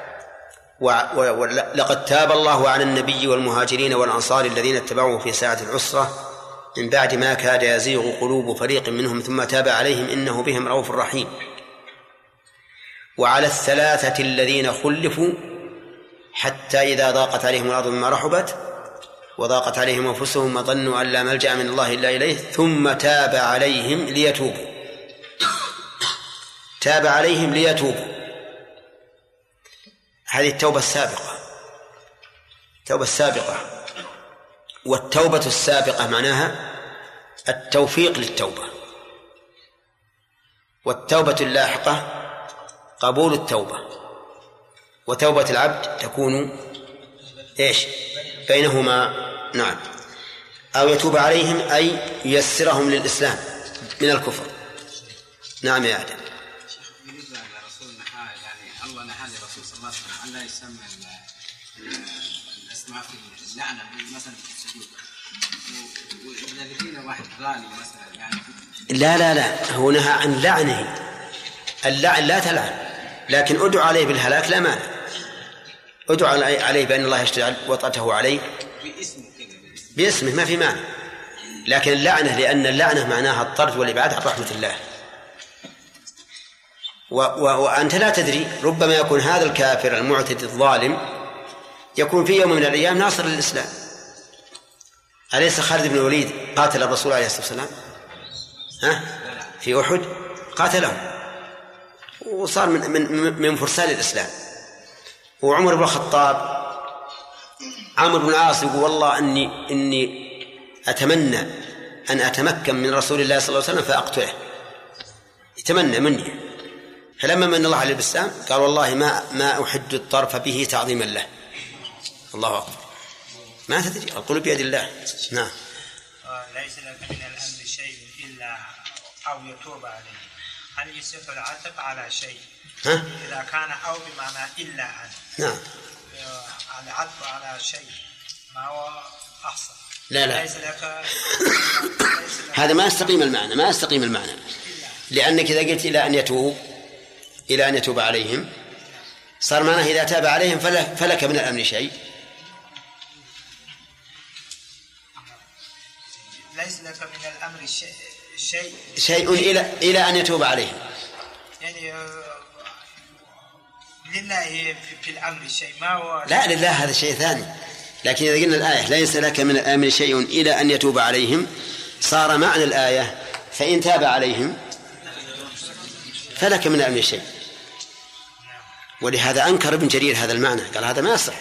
ولقد تاب الله على النبي والمهاجرين والأنصار الذين اتبعوه في ساعة العسرة. من بعد ما كاد يزيغ قلوب فريق منهم ثم تاب عليهم إنه بهم رؤوف رحيم. وعلى الثلاثة الذين خلفوا حتى إذا ضاقت عليهم الأرض بما رحبت وضاقت عليهم أنفسهم وظنوا أن لا ملجأ من الله إلا إليه ثم تاب عليهم ليتوبوا. تاب عليهم ليتوبوا. هذه التوبة السابقة. التوبة السابقة. والتوبة السابقة معناها التوفيق للتوبة. والتوبة اللاحقة قبول التوبة. وتوبة العبد تكون إيش؟ بينهما نعم. أو يتوب عليهم أي ييسرهم للإسلام من الكفر. نعم يا آدم. بالنسبة لرسول نهى يعني الله نهى للرسول صلى الله عليه وسلم ان لا يسمى ال- الاسماء في اللعنه مثلا في السجود لقينا واحد غالي مثلا يعني لا لا. لا هو نهى عن لعنه. اللعن لا تلعن. لكن ادعو عليه بالهلاك لا مانع. ادعو علي- عليه بأن الله يجعل وطأته عليه. باسمه باسمه ما في مانع لكن اللعنة لأن اللعنة معناها الطرد والإبعاد عن رحمة الله. و و وأنت لا تدري ربما يكون هذا الكافر المعتدي الظالم يكون في يوم من الأيام ناصر للإسلام. أليس خالد بن الوليد قاتل الرسول عليه الصلاة والسلام؟ ها؟ في أحد قاتله. وصار من من من فرسان الإسلام. وعمر بن الخطاب. عمرو بن العاص يقول والله اني إني أتمنى أن أتمكن من رسول الله صلى الله عليه وسلم فأقتله. يتمنى مني. فلما من الله عليه بالسلام قال والله ما ما أحد الطرف به تعظيما له. الله أكبر. ما تدري؟ القلوب بيد الله. نعم. ليس لك من الأمر شيء إلا أو يتوب عليه. هل يصح العتب على شيء؟ ها؟ إذا كان أو بمعنى إلا أن نعم. آه، العطف على شيء ما هو أحسن؟ لا لا. ليس لك هذا ما يستقيم المعنى ما يستقيم المعنى. لأنك إذا قلت إلى أن يتوب إلى أن يتوب عليهم صار معناه إذا تاب عليهم فلك من الأمر شيء. ليس لك من الأمر شيء شيء. شيء إلى إلى أن يتوب عليهم. يعني آه، لله في, الأمر شيء. ما هو لا لله هذا شيء ثاني. لكن إذا قلنا الآية ليس لك من الأمر شيء إلى أن يتوب عليهم صار معنى الآية فإن تاب عليهم فلك من الأمر شيء. ولهذا أنكر ابن جرير هذا المعنى. قال هذا ما يصح.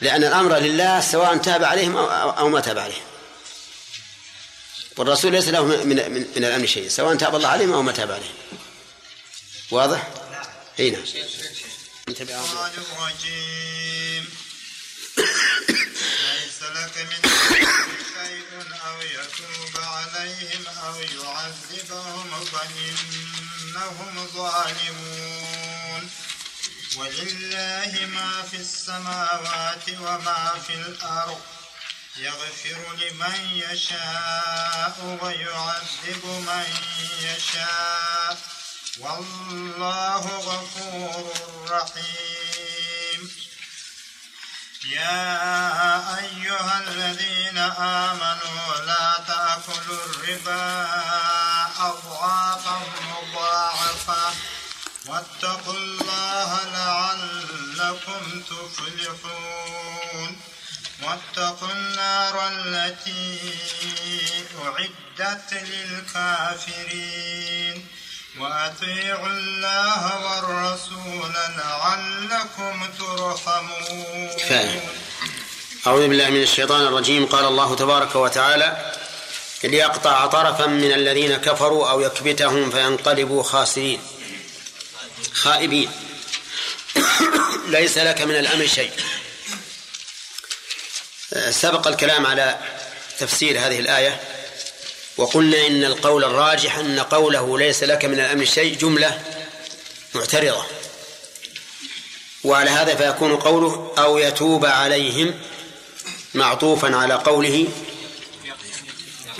لأن الأمر لله سواء تاب عليهم أو ما تاب عليهم. والرسول ليس له من, من, من الأمر شيء سواء تاب الله عليهم أو ما تاب عليهم. واضح؟ إي نعم. الشيطان الرجيم ليس لك من شيء أو يتوب عليهم أو يعذبهم فإنهم ظالمون. ولله ما في السماوات وما في الأرض. يغفر لمن يشاء ويعذب من يشاء. والله غفور رحيم. يا أيها الذين آمنوا لا تأكلوا الربا أضعافا مضاعفة. واتقوا الله لعلكم تفلحون. واتقوا النار التي أعدت للكافرين. وأطيعوا الله والرسول لعلكم ترحمون. كفاية أعوذ بالله من الشيطان الرجيم. قال الله تبارك وتعالى ليقطع طرفا من الذين كفروا أو يكبتهم فينقلبوا خاسرين. خائبين. [coughs] ليس لك من الأمر شيء. سبق الكلام على تفسير هذه الآية. وقلنا إن القول الراجح أن قوله ليس لك من الأمر شيء جملة معترضة. وعلى هذا فيكون قوله أو يتوب عليهم معطوفا على قوله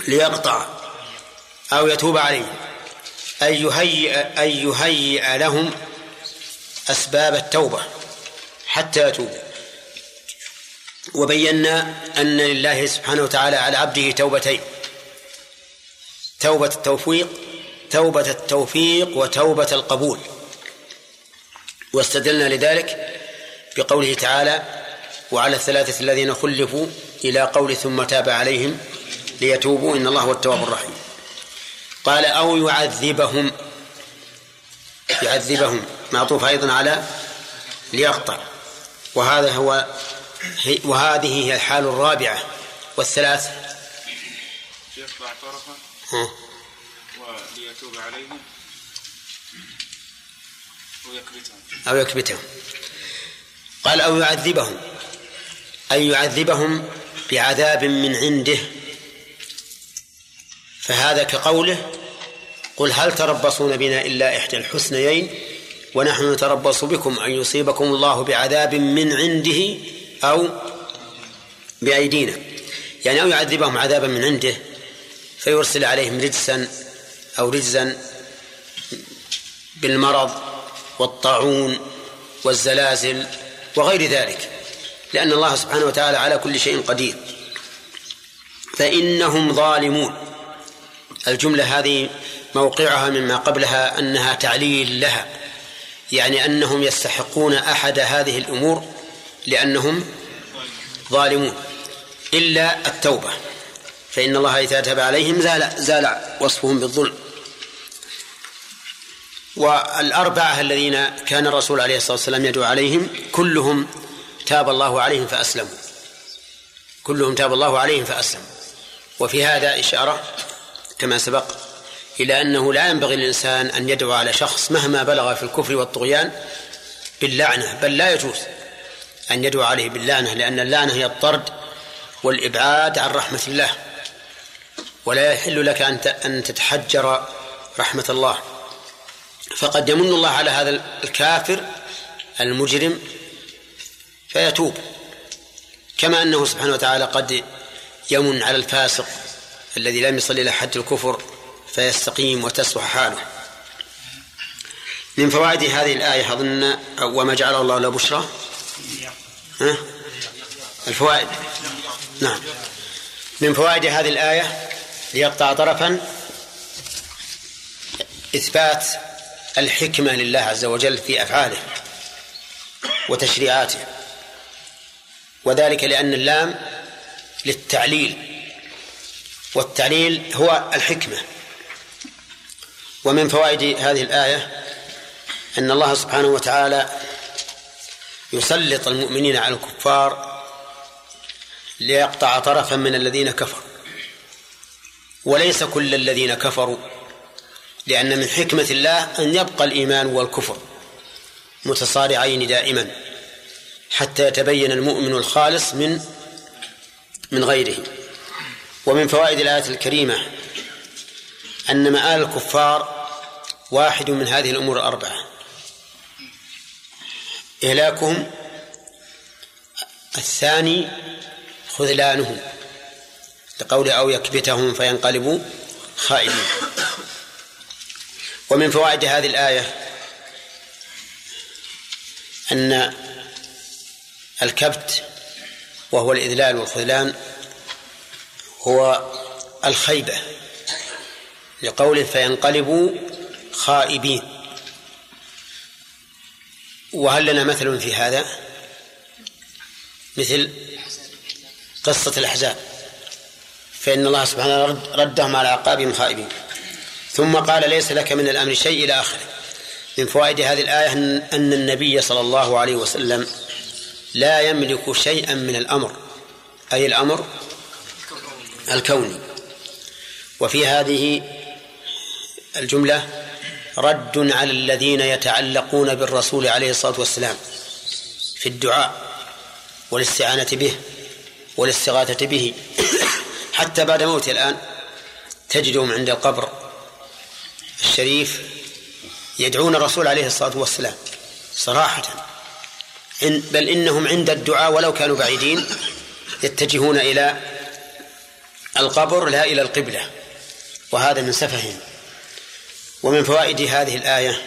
ليقطع أو يتوب عليهم. أي يهيئ أي يهيئ لهم أسباب التوبة حتى يتوبوا. وبينا أن لله سبحانه وتعالى على عبده توبتين. توبة التوفيق توبة التوفيق وتوبة القبول. واستدلنا لذلك بقوله تعالى وعلى الثلاثة الذين خلفوا إلى قول ثم تاب عليهم ليتوبوا إن الله هو التواب الرحيم. قال أو يعذبهم يعذبهم. معطوف أيضا على ليقطع. وهذا هو وهذه هي الحال الرابعة والثلاث. ها. وليتوب عليهم ويكبتهم أو يكبتهم. قال أو يعذبهم. أي يعذبهم بعذاب من عنده. فهذا كقوله قل هل تربصون بنا إلا إحدى الحسنيين ونحن نتربص بكم أن يصيبكم الله بعذاب من عنده أو بأيدينا. يعني أو يعذبهم عذابا من عنده فيرسل عليهم رجسا أو رجزا بالمرض والطاعون والزلازل وغير ذلك لأن الله سبحانه وتعالى على كل شيء قدير. فإنهم ظالمون. الجملة هذه موقعها مما قبلها أنها تعليل لها يعني أنهم يستحقون أحد هذه الأمور لأنهم ظالمون إلا التوبة. فإن الله إذا تاب عليهم زال زال وصفهم بالظلم. والأربعة الذين كان الرسول عليه الصلاة والسلام يدعو عليهم كلهم تاب الله عليهم فأسلموا. كلهم تاب الله عليهم فأسلموا. وفي هذا إشارة كما سبق إلى أنه لا ينبغي للإنسان أن يدعو على شخص مهما بلغ في الكفر والطغيان باللعنة بل لا يجوز أن يدعو عليه باللعنة لأن اللعنة هي الطرد والإبعاد عن رحمة الله. ولا يحل لك أن تتحجر رحمة الله. فقد يمن الله على هذا الكافر المجرم فيتوب. كما أنه سبحانه وتعالى قد يمن على الفاسق الذي لم يصل إلى حد الكفر فيستقيم وتصلح حاله. من فوائد هذه الآية أظن وما جعل الله له بشرى؟ ها؟ الفوائد. نعم. من فوائد هذه الآية ليقطع طرفا. إثبات الحكمة لله عز وجل في أفعاله وتشريعاته. وذلك لأن اللام للتعليل والتعليل هو الحكمة. ومن فوائد هذه الآية أن الله سبحانه وتعالى يسلط المؤمنين على الكفار ليقطع طرفا من الذين كفروا. وليس كل الذين كفروا لأن من حكمة الله أن يبقى الإيمان والكفر متصارعين دائما حتى يتبين المؤمن الخالص من من غيره. ومن فوائد الآية الكريمة أن مآل الكفار واحد من هذه الأمور الأربعة. إهلاكهم الثاني خذلانهم. لقول أو يكبتهم فينقلبوا خائبين ومن فوائد هذه الآية أن الكبت وهو الإذلال والخذلان هو الخيبة لقوله فينقلبوا خائبين. وهل لنا مثل في هذا؟ مثل قصة الأحزاب. فإن الله سبحانه ردهم على أعقابهم خائبين. ثم قال ليس لك من الأمر شيء إلى آخره. من فوائد هذه الآية أن النبي صلى الله عليه وسلم لا يملك شيئا من الأمر أي الأمر الكوني. وفي هذه الجملة رد على الذين يتعلقون بالرسول عليه الصلاة والسلام في الدعاء والاستعانة به والاستغاثة به. حتى بعد موته الآن تجدهم عند القبر الشريف يدعون الرسول عليه الصلاة والسلام صراحة. بل إنهم عند الدعاء ولو كانوا بعيدين يتجهون إلى القبر لا إلى القبلة. وهذا من سفههم. ومن فوائد هذه الآية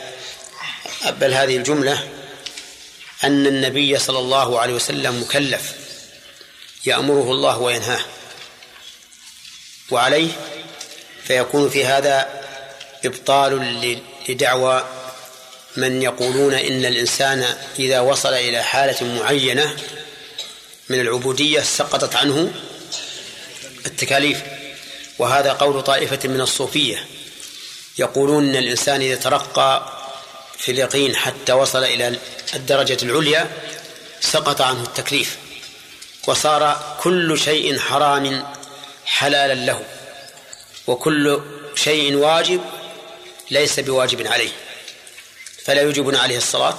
بل هذه الجملة أن النبي صلى الله عليه وسلم مكلف يأمره الله وينهاه. وعليه فيكون في هذا إبطال لدعوى من يقولون إن الإنسان إذا وصل إلى حالة معينة من العبودية سقطت عنه التكاليف. وهذا قول طائفة من الصوفية يقولون إن الإنسان إذا ترقى في اليقين حتى وصل إلى الدرجة العليا سقط عنه التكليف. وصار كل شيء حرام حلالا له وكل شيء واجب ليس بواجب عليه. فلا يوجبون عليه الصلاة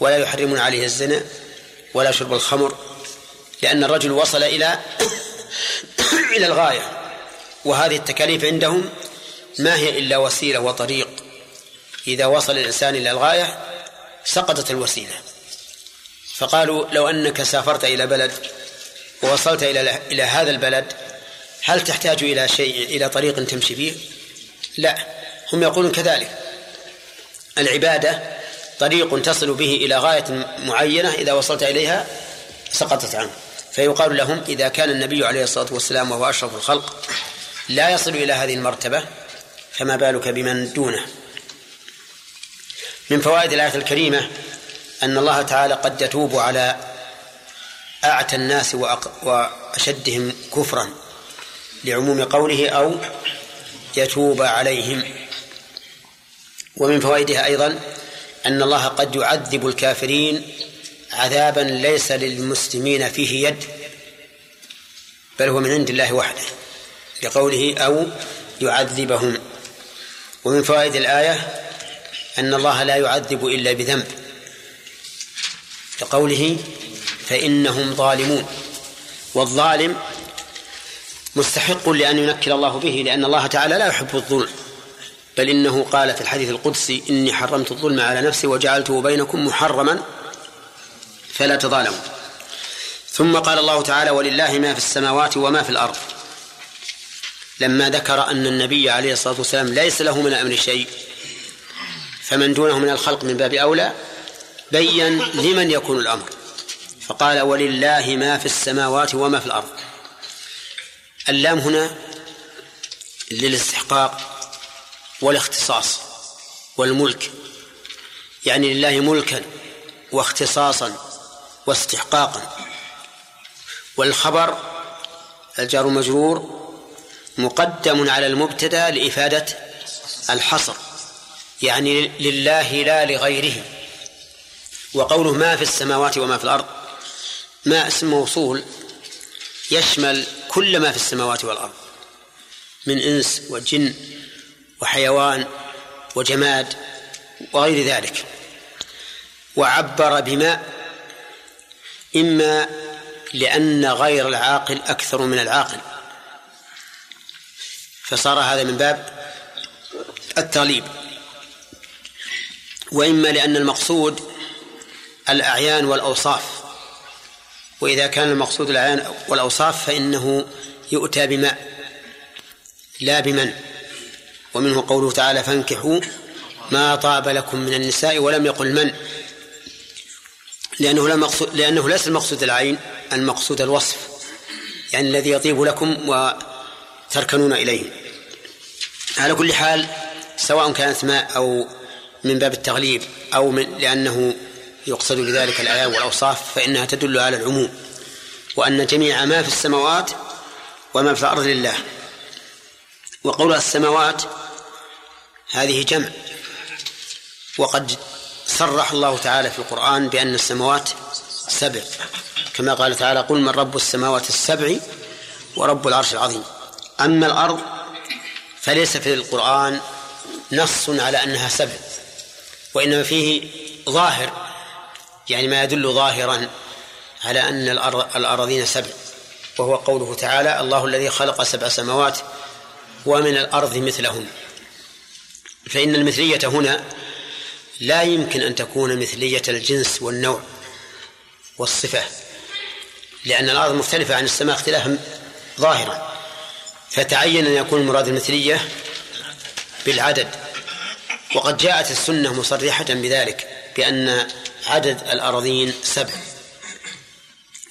ولا يحرمون عليه الزنا ولا شرب الخمر لأن الرجل وصل إلى [coughs] إلى الغاية. وهذه التكاليف عندهم ما هي إلا وسيلة وطريق. إذا وصل الإنسان إلى الغاية سقطت الوسيلة. فقالوا لو أنك سافرت إلى بلد ووصلت إلى إلى هذا البلد هل تحتاج إلى شيء إلى طريق تمشي فيه؟ لا. هم يقولون كذلك. العبادة طريق تصل به إلى غاية معينة إذا وصلت إليها سقطت عنه. فيقال لهم إذا كان النبي عليه الصلاة والسلام وهو أشرف الخلق لا يصل إلى هذه المرتبة فما بالك بمن دونه. من فوائد الآية الكريمة أن الله تعالى قد يتوب على أعتى الناس وأشدهم كفرا. لعموم قوله أو يتوب عليهم. ومن فوائدها أيضا أن الله قد يعذب الكافرين عذابا ليس للمسلمين فيه يد بل هو من عند الله وحده لقوله أو يعذبهم. ومن فوائد الآية أن الله لا يعذب إلا بذنب لقوله فإنهم ظالمون. والظالم مستحق لأن ينكل الله به لأن الله تعالى لا يحب الظلم. بل إنه قال في الحديث القدسي إني حرمت الظلم على نفسي وجعلته بينكم محرما فلا تظالموا. ثم قال الله تعالى ولله ما في السماوات وما في الأرض. لما ذكر أن النبي عليه الصلاة والسلام ليس له من الأمر شيء فمن دونه من الخلق من باب أولى بين لمن يكون الأمر. فقال ولله ما في السماوات وما في الأرض. اللام هنا للاستحقاق والاختصاص والملك يعني لله ملكا واختصاصا واستحقاقا. والخبر الجار مجرور مقدم على المبتدا لإفادة الحصر يعني لله لا لغيره. وقوله ما في السماوات وما في الأرض ما اسم موصول يشمل كل ما في السماوات والأرض من إنس وجن وحيوان وجماد وغير ذلك. وعبر بما إما لأن غير العاقل أكثر من العاقل. فصار هذا من باب التغليب. وإما لأن المقصود الأعيان والأوصاف. وإذا كان المقصود الأعيان والأوصاف فإنه يؤتى بماء لا بمن. ومنه قوله تعالى فانكحوا ما طاب لكم من النساء ولم يقل من. لأنه لا مقصود لأنه ليس المقصود العين المقصود الوصف يعني الذي يطيب لكم وتركنون إليه. على كل حال سواء كانت ماء أو من باب التغليب أو من لأنه يقصد بذلك الآيات والأوصاف فإنها تدل على العموم وأن جميع ما في السماوات وما في الأرض لله. وقول السماوات هذه جمع. وقد صرح الله تعالى في القرآن بأن السماوات سبع. كما قال تعالى قل من رب السماوات السبع ورب العرش العظيم أما الأرض فليس في القرآن نص على أنها سبع وإنما فيه ظاهر يعني ما يدل ظاهرا على أن الأراضين سبع. وهو قوله تعالى الله الذي خلق سبع سماوات ومن الأرض مثلهن فإن المثلية هنا لا يمكن أن تكون مثلية الجنس والنوع والصفة لأن الأرض مختلفة عن السماء اختلافا ظاهرا. فتعين أن يكون المراد المثلية بالعدد. وقد جاءت السنة مصرحة بذلك بأن عدد الأراضين سبع.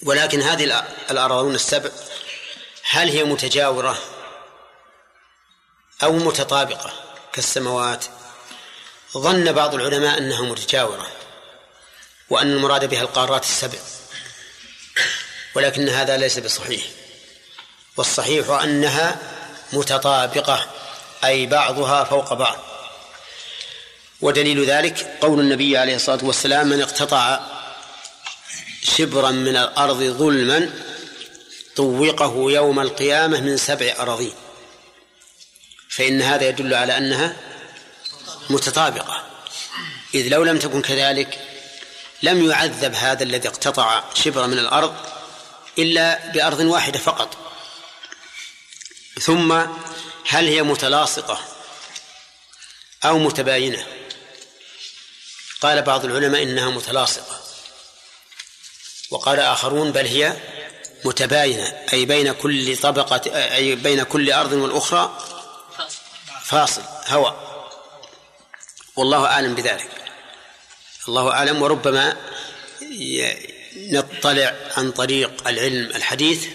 ولكن هذه الأراضون السبع هل هي متجاورة أو متطابقة كالسماوات؟ ظن بعض العلماء أنها متجاورة وأن المراد بها القارات السبع. ولكن هذا ليس بصحيح. والصحيح أنها متطابقة أي بعضها فوق بعض. ودليل ذلك قول النبي عليه الصلاة والسلام من اقتطع شبرا من الأرض ظلما طوقه يوم القيامة من سبع أراضين. فإن هذا يدل على أنها متطابقة. إذ لو لم تكن كذلك لم يعذب هذا الذي اقتطع شبرا من الأرض إلا بأرض واحدة فقط. ثم هل هي متلاصقة أو متباينة؟ قال بعض العلماء إنها متلاصقة. وقال آخرون بل هي متباينة أي بين كل طبقة أي بين كل أرض والأخرى فاصل هواء والله أعلم بذلك. الله أعلم وربما نطلع عن طريق العلم الحديث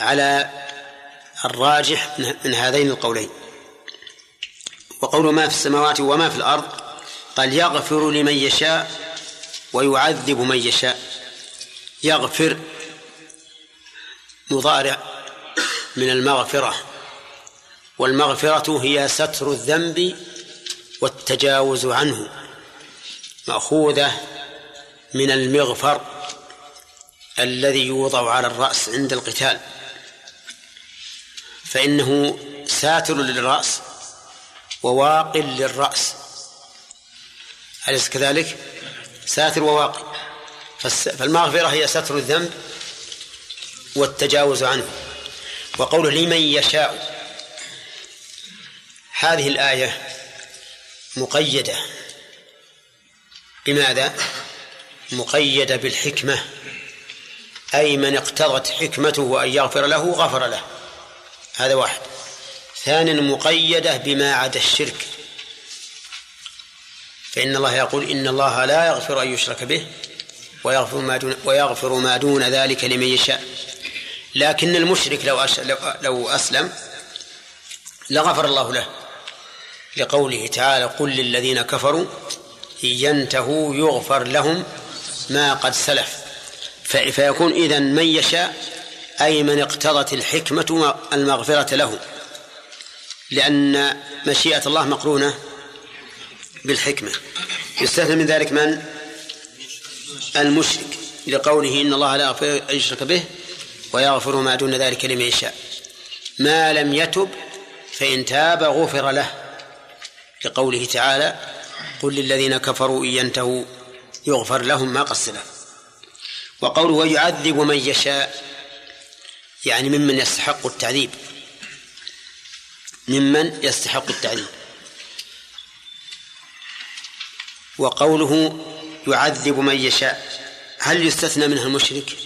على الراجح من هذين القولين. وقول ما في السماوات وما في الأرض قال يغفر لمن يشاء ويعذب من يشاء. يغفر مضارع من المغفرة والمغفرة هي ستر الذنب والتجاوز عنه مأخوذة من المغفر الذي يوضع على الرأس عند القتال. فإنه ساتر للرأس وواق للرأس. أليس كذلك؟ ساتر وواقي فالمغفرة هي ستر الذنب والتجاوز عنه. وقوله لمن يشاء. هذه الآية مقيدة. بماذا؟ مقيدة بالحكمة. أي من اقتضت حكمته أن يغفر له غفر له. هذا واحد. ثانيا مقيدة بما عدا الشرك. فإن الله يقول إن الله لا يغفر أن يشرك به ويغفر ما دون ويغفر ما دون ذلك لمن يشاء. لكن المشرك لو لو أسلم لغفر الله له. لقوله تعالى قل للذين كفروا إن ينتهوا يغفر لهم ما قد سلف. فيكون إذن من يشاء أي من اقتضت الحكمة المغفرة له. لأن مشيئة الله مقرونة. بالحكمة. يستثنى من ذلك من؟ المشرك لقوله إن الله لا يغفر أن يشرك به ويغفر ما دون ذلك لمن يشاء. ما لم يتب فإن تاب غفر له. لقوله تعالى قل للذين كفروا إن ينتهوا يغفر لهم ما سلف وقوله ويعذب من يشاء يعني ممن يستحق التعذيب. ممن يستحق التعذيب. وقوله يعذب من يشاء. هل يستثنى منها المشرك؟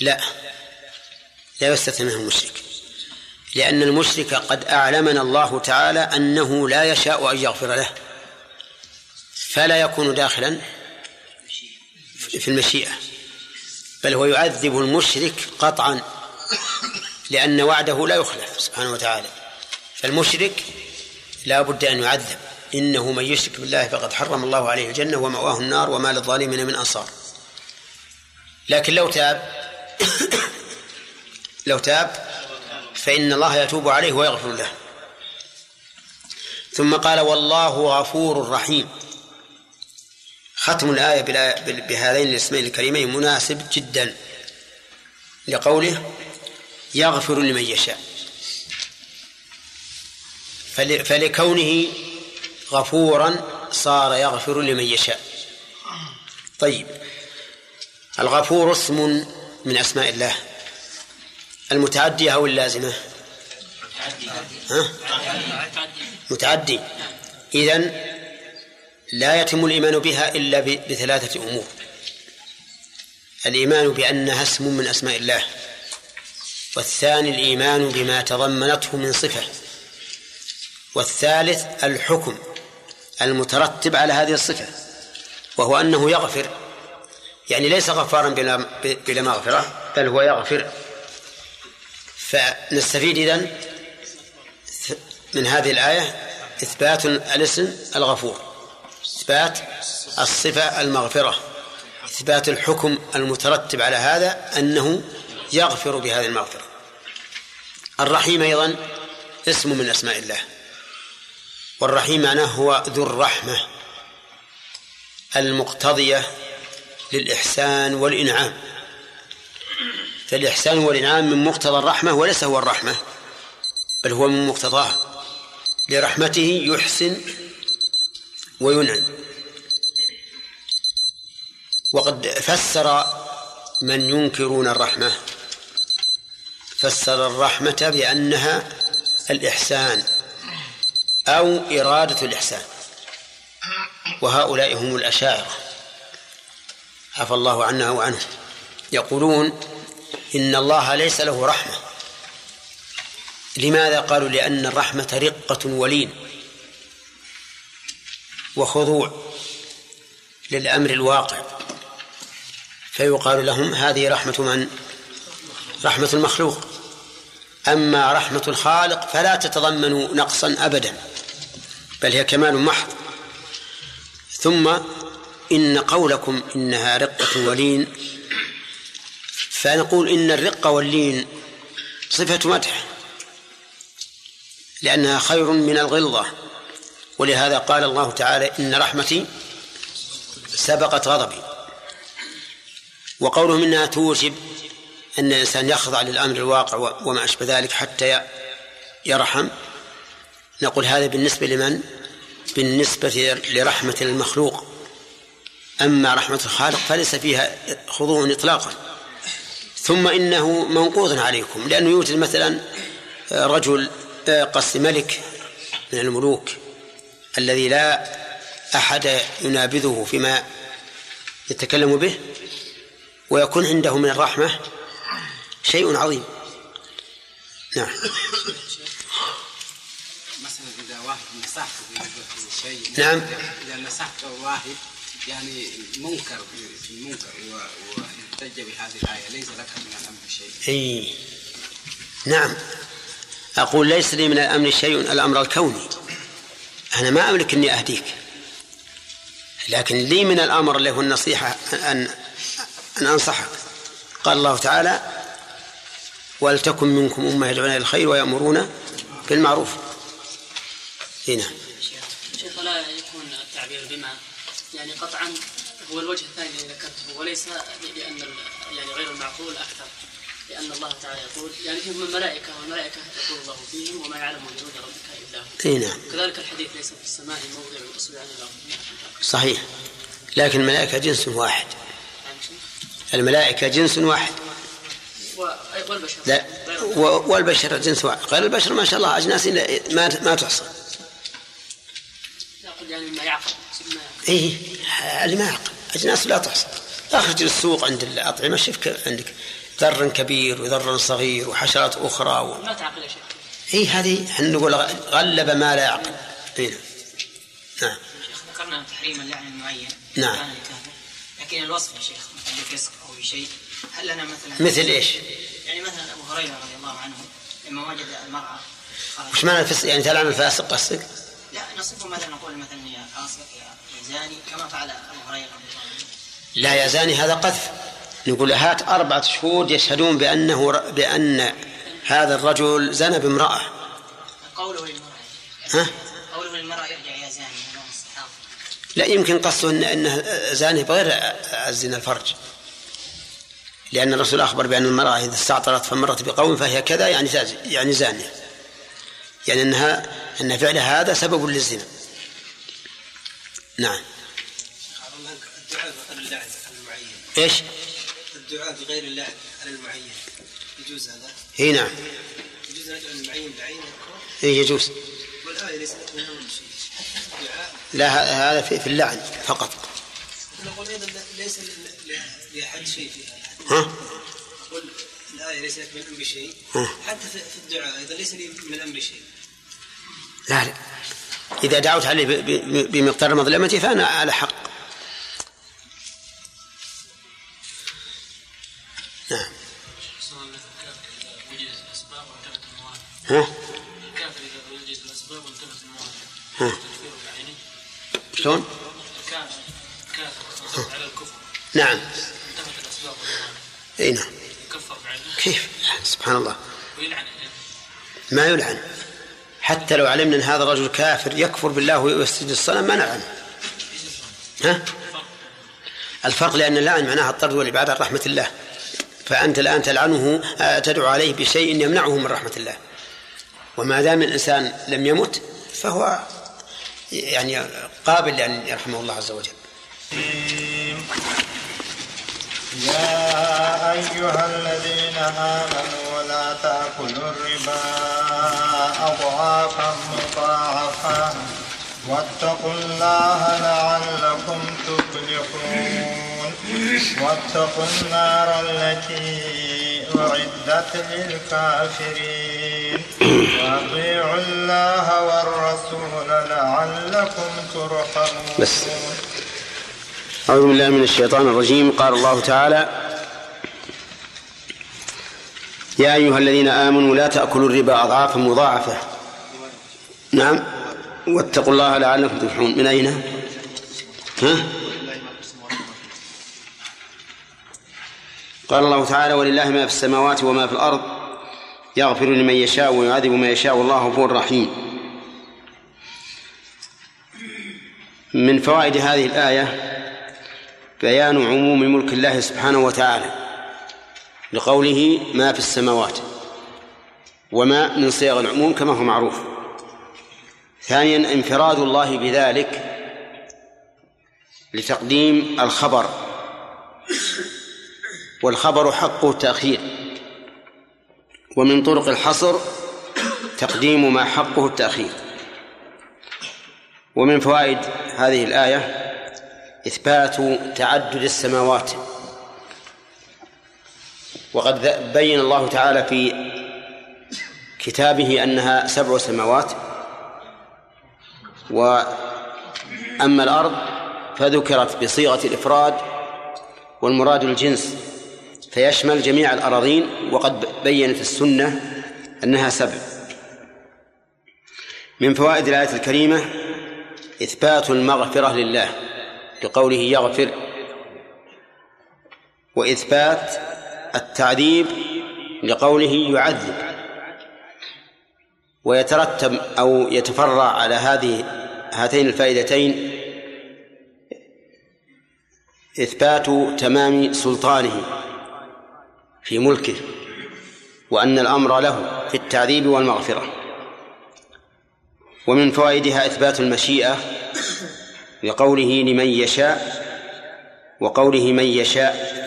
لا. لا يستثنى منها المشرك. لأن المشرك قد أعلمنا الله تعالى أنه لا يشاء أن يغفر له. فلا يكون داخلا في المشيئة. بل هو يعذب المشرك قطعا لأن وعده لا يخلف سبحانه وتعالى. فالمشرك لا بد أن يعذب. إنه من يشرك بالله فقد حرم الله عليه الجنة ومأواه النار وما للظالمين من أنصار. لكن لو تاب لو تاب فإن الله يتوب عليه ويغفر له. ثم قال والله غفور رحيم. ختم الآية بهذين الاسمين الكريمين مناسب جدا لقوله يغفر لمن يشاء. فلكونه غفورا صار يغفر لمن يشاء. طيب الغفور اسم من أسماء الله. المتعدية أو اللازمة؟ ها؟ متعدي. إذن لا يتم الإيمان بها إلا بثلاثة أمور. الإيمان بأنها اسم من أسماء الله. والثاني الإيمان بما تضمنته من صفة. والثالث الحكم. المترتب على هذه الصفة وهو أنه يغفر. يعني ليس غفارا بلا مغفرة بل هو يغفر. فنستفيد إذن من هذه الآية إثبات الاسم الغفور إثبات الصفة المغفرة إثبات الحكم المترتب على هذا أنه يغفر بهذه المغفرة. الرحيم أيضا اسم من أسماء الله. والرحيم معناه هو ذو الرحمة المقتضية للإحسان والإنعام. فالإحسان والإنعام من مقتضى الرحمة وليس هو الرحمة بل هو من مقتضاه لرحمته يحسن وينعم. وقد فسر من ينكرون الرحمة. فسر الرحمة بأنها الإحسان. أو إرادة الإحسان. وهؤلاء هم الأشاعرة. عفى الله عنا وعنهم يقولون إن الله ليس له رحمة. لماذا قالوا لأن الرحمة رقة ولين وخضوع للأمر الواقع؟ فيقال لهم هذه رحمة من؟ رحمة المخلوق. أما رحمة الخالق فلا تتضمن نقصا أبدا. بل هي كمال محض. ثم إن قولكم إنها رقة ولين. فنقول إن الرقة واللين صفة مدح لأنها خير من الغلظة. ولهذا قال الله تعالى إن رحمتي سبقت غضبي. وقوله منها توجب أن الإنسان يخضع للأمر الواقع وما أشبه ذلك حتى يرحم. نقول هذا بالنسبة لمن؟ بالنسبة لرحمة المخلوق. أما رحمة الخالق فليس فيها خضوع إطلاقا. ثم إنه منقوض عليكم لأنه يوجد مثلا رجل قصد ملك من الملوك الذي لا أحد ينابذه فيما يتكلم به ويكون عنده من الرحمة شيء عظيم. نعم. مثلا إذا واحد نصحته في شيء نعم. إذا نصحته واحد يعني منكر في المنكر و- واحتج بهذه الآية ليس لك من الأمر شيء. إي. نعم. أقول ليس لي من الأمر شيء الأمر الكوني. أنا ما أملك أني أهديك. لكن لي من الأمر اللي هو النصيحة أن أن أنصحك. قال الله تعالى ولتكن منكم أمة يدعون إلى الخير ويأمرون بالمعروف. هنا شيخ لا يكون التعبير بما يعني قطعا هو الوجه الثاني الذي ذكرته وليس ال- يعني غير المعقول أكثر لأن الله تعالى يقول يعني فيهم الملائكة والملائكة يقول الله فيهم وما يعلم جنود ربك إلا هو. إي نعم. كذلك الحديث ليس في السماء موضع الأصبع عن الأرض صحيح. لكن الملائكة جنس واحد. الملائكة جنس واحد. والبشر. لا والبشر جنس واحد. غير البشر ما شاء الله أجناس إلا- ما ما تحصى. يعني ما يعقل إيه اللي ما يعقل. اجناس لا تحصى اخرج للسوق عند الأطعمة شوف عندك ذر كبير وذر صغير وحشرات أخرى و... ما تعقل يا شيخ. اي هذه إحنا نقول غلب ما لا يعقل. إيه. نعم. شيخ ذكرنا تحريم اللعن المعين نعم. كان لكن الوصف يا شيخ مثلا بفسق أو بشيء هل لنا مثلا مثل إيش؟ يعني مثلا أبو هريرة رضي الله عنه لما وجد المراه وش معنى الفسق؟ يعني تلعن الفاسق قصدك؟ لا نصفه مثلا نقول مثلا يا زاني كما فعل أبو هريرة لا يا زاني هذا قذف. نقول هات أربعة شهود يشهدون بأنه بأن هذا الرجل زنى بامرأة. قوله للمرأة. ها؟ قوله للمرأة ارجع يا زاني لا يمكن قصده إن أنه زاني بغير الزنا الفرج. لأن الرسول أخبر بأن المرأة إذا استعطرت فمرت بقوم فهي كذا يعني يعني زانية. يعني أنها أن فعلها هذا سبب للزنا. نعم. الدعاء بغير اللعن على المعين إيش؟ الدعاء بغير اللعن على المعين. يجوز هذا؟ هي نعم. يجوز نجعل المعين بعينه إيه يجوز. والآية ليست من أول شيء. لا هذا في, في اللعن فقط. نقول أيضا لا- ليس ل- ل- لأحد شيء. فيها ها؟ نقول الآية ليست من أمر شيء. حتى في الدعاء أيضا ليس لي من أمر شيء. لا لا إذا دعوت عليه بمقدار مظلمتي فأنا على حق نعم ها؟ ها؟ شلون؟ نعم إي نعم كيف؟ سبحان الله ما يلعن حتى لو علمنا أن هذا الرجل كافر يكفر بالله ويسجد الصنم ما نلعن ها؟ الفرق لأن اللعن معناها الطرد والإبعاد عن رحمة الله. فأنت الآن تلعنه آه، تدعو عليه بشيء يمنعه من رحمة الله. وما دام الإنسان لم يمت فهو يعني قابل لأن يرحمه الله عز وجل. يا أيها الذين آمنوا لا تأكلوا الربا أضعافا مضاعفة واتقوا الله لعلكم تفلحون. واتقوا النار التي أعدت للكافرين. وأطيعوا الله والرسول لعلكم ترحمون. بس. أعوذ بالله من الشيطان الرجيم. قال الله تعالى يا أيها الذين آمنوا لا تأكلوا الربا أضعافا مضاعفة. نعم. واتقوا الله لعلكم تفلحون. من أين؟ ها؟ قال الله تعالى ولله ما في السماوات وما في الأرض يغفر لمن يشاء ويعذب من يشاء والله غفور رحيم من فوائد هذه الآية بيان عموم ملك الله سبحانه وتعالى. لقوله ما في السماوات وما من صيغ العموم كما هو معروف. ثانيا انفراد الله بذلك لتقديم الخبر. والخبر حقه التأخير. ومن طرق الحصر تقديم ما حقه التأخير. ومن فوائد هذه الآية إثبات تعدد السماوات. وقد بين الله تعالى في كتابه أنها سبع سماوات وأما الأرض فذكرت بصيغة الإفراد والمراد الجنس فيشمل جميع الأراضين وقد بينت السنة أنها سبع. من فوائد الآية الكريمة إثبات المغفرة لله بقوله يغفر وإثبات التعذيب لقوله يعذب ويترتب أو يتفرع على هذه هاتين الفائدتين إثبات تمام سلطانه في ملكه وأن الأمر له في التعذيب والمغفرة. ومن فوائدها إثبات المشيئة لقوله لمن يشاء وقوله من يشاء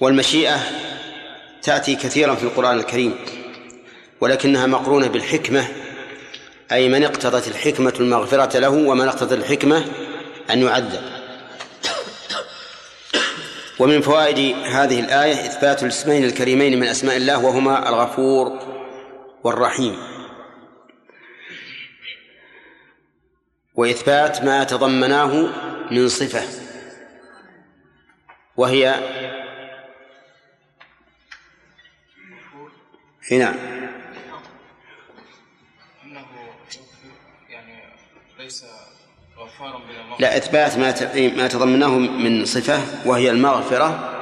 والمشيئة تأتي كثيرا في القرآن الكريم ولكنها مقرونة بالحكمة أي من اقتضت الحكمة المغفرة له ومن اقتضت الحكمة أن يعذب. ومن فوائد هذه الآية إثبات الاسمين الكريمين من أسماء الله وهما الغفور والرحيم. وإثبات ما تضمناه من صفة وهي هنا يعني ليس غفارا لا إثبات ما ما تضمناه من صفة وهي المغفرة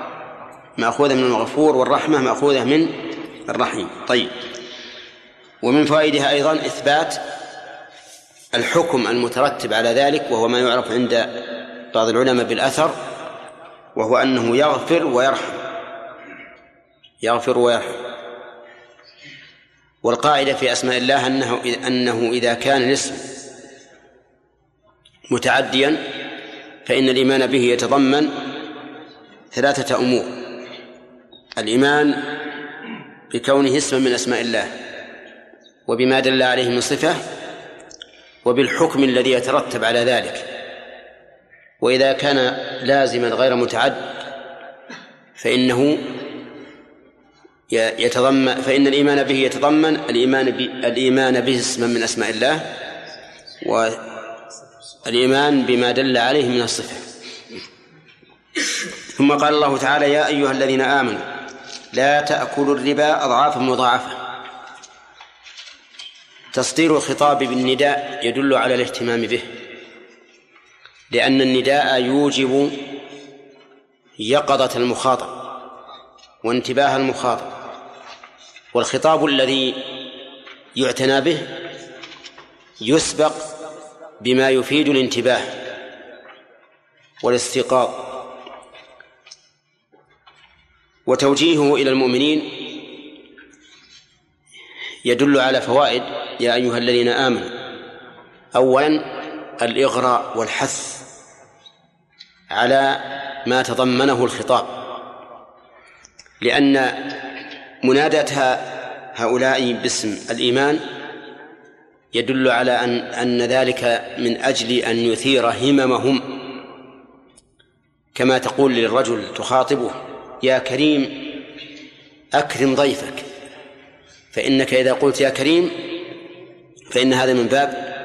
مأخوذة من الغفور والرحمة مأخوذة من الرحيم. طيب. ومن فوائدها أيضا إثبات الحكم المترتب على ذلك وهو ما يعرف عند بعض العلماء بالأثر وهو أنه يغفر ويرحم. يغفر ويرحم. والقاعدة في أسماء الله أنه أنه إذا كان الاسم متعديا فإن الإيمان به يتضمن ثلاثة أمور. الإيمان بكونه اسما من أسماء الله وبما دل عليه من صفة وبالحكم الذي يترتب على ذلك. وإذا كان لازما غير متعد فإنه يتضمن فإن الإيمان به يتضمن الإيمان الإيمان به اسما من أسماء الله والإيمان بما دل عليه من الصفة. ثم قال الله تعالى يا أيها الذين آمنوا لا تأكلوا الربا أضعافا مضاعفة. تصدير الخطاب بالنداء يدل على الاهتمام به لأن النداء يوجب يقظة المخاطب وانتباه المخاطب. والخطاب الذي يعتنى به يسبق بما يفيد الانتباه والاستيقاظ. وتوجيهه إلى المؤمنين يدل على فوائد يا أيها الذين آمنوا أولا الإغراء والحث على ما تضمنه الخطاب لأن منادة هؤلاء باسم الإيمان يدل على أن أن ذلك من أجل أن يثير هممهم. كما تقول للرجل تخاطبه يا كريم أكرم ضيفك. فإنك إذا قلت يا كريم فإن هذا من باب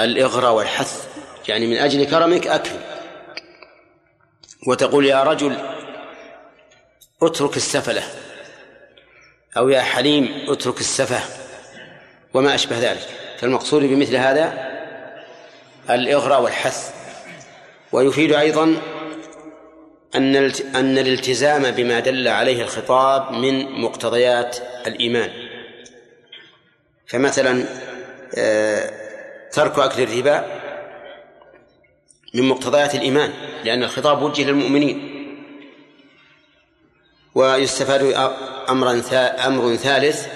الإغراء والحث يعني من أجل كرمك أكرم. وتقول يا رجل اترك السفلة. أو يا حليم اترك السفة وما أشبه ذلك. فالمقصود بمثل هذا الإغراء والحث. ويفيد أيضا أن أن الالتزام بما دل عليه الخطاب من مقتضيات الإيمان. فمثلا آه، ترك أكل الربا من مقتضيات الإيمان لأن الخطاب وجه للمؤمنين. ويستفاد أمرا أمر ثالث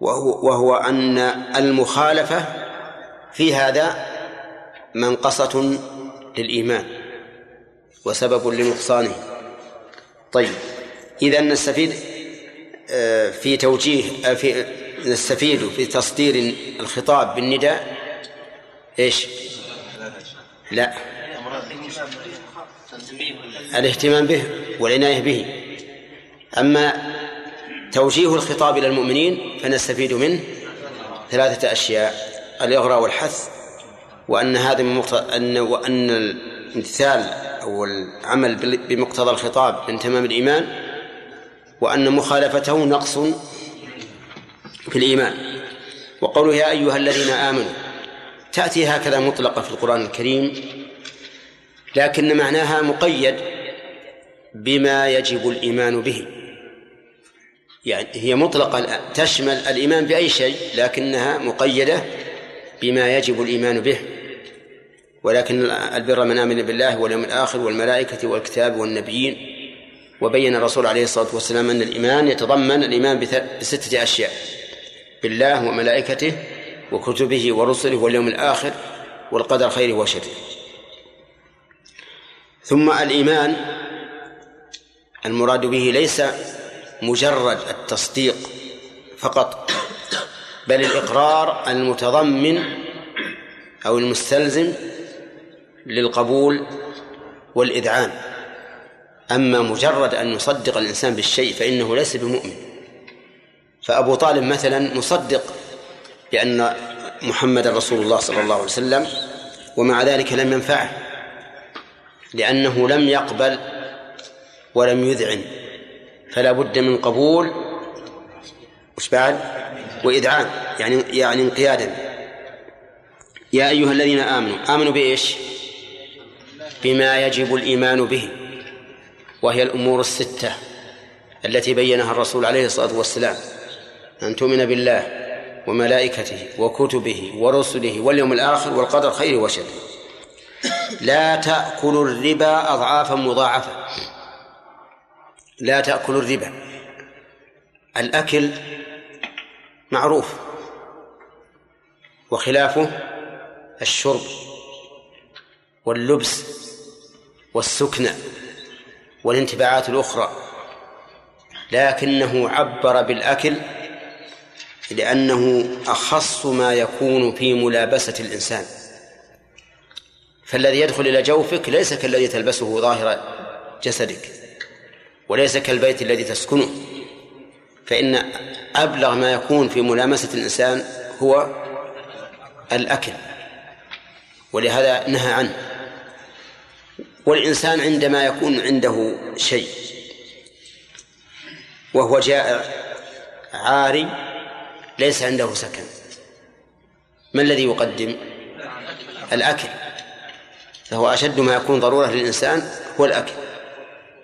وهو, وهو أن المخالفة في هذا منقصة للإيمان وسبب لنقصانه. طيب إذا نستفيد آه، في توجيه آه، في نستفيد في تصدير الخطاب بالنداء إيش؟ لا. الاهتمام به والعناية به. أما توجيه الخطاب إلى المؤمنين فنستفيد منه ثلاثة أشياء الإغراء والحث وأن هذا من أن وأن الامتثال أو العمل بمقتضى الخطاب من تمام الإيمان وأن مخالفته نقص في الإيمان. وقوله يا أيها الذين آمنوا تأتي هكذا مطلقة في القرآن الكريم لكن معناها مقيد بما يجب الإيمان به. يعني هي مطلقة تشمل الإيمان بأي شيء لكنها مقيدة بما يجب الإيمان به. ولكن البر من آمن بالله واليوم الآخر والملائكة والكتاب والنبيين. وبين الرسول عليه الصلاة والسلام أن الإيمان يتضمن الإيمان بستة أشياء بالله وملائكته وكتبه ورسله واليوم الآخر والقدر خيره وشره. ثم الإيمان المراد به ليس مجرد التصديق فقط بل الإقرار المتضمن أو المستلزم للقبول والإذعان. أما مجرد أن يصدق الإنسان بالشيء فإنه ليس بمؤمن. فأبو طالب مثلا مصدق بأن محمد رسول الله صلى الله عليه وسلم ومع ذلك لم ينفعه لأنه لم يقبل ولم يذعن. فلا بد من قبول وش بعد؟ وإذعان يعني يعني انقيادا. يا أيها الذين آمنوا آمنوا بإيش؟ بما يجب الإيمان به وهي الأمور الستة التي بينها الرسول عليه الصلاة والسلام أن تؤمن بالله وملائكته وكتبه ورسله واليوم الآخر والقدر خير وشر. لا تأكلوا الربا أضعافا مضاعفة. لا تأكلوا الربا. الأكل معروف. وخلافه الشرب واللبس والسكنى والانتفاعات الأخرى. لكنه عبر بالأكل لأنه أخص ما يكون في ملابسة الإنسان. فالذي يدخل إلى جوفك ليس كالذي تلبسه ظاهر جسدك. وليس كالبيت الذي تسكنه. فإن أبلغ ما يكون في ملامسة الإنسان هو الأكل. ولهذا نهى عنه. والإنسان عندما يكون عنده شيء وهو جائع عاري ليس عنده سكن. ما الذي يقدم؟ الأكل. فهو أشد ما يكون ضرورة للإنسان هو الأكل.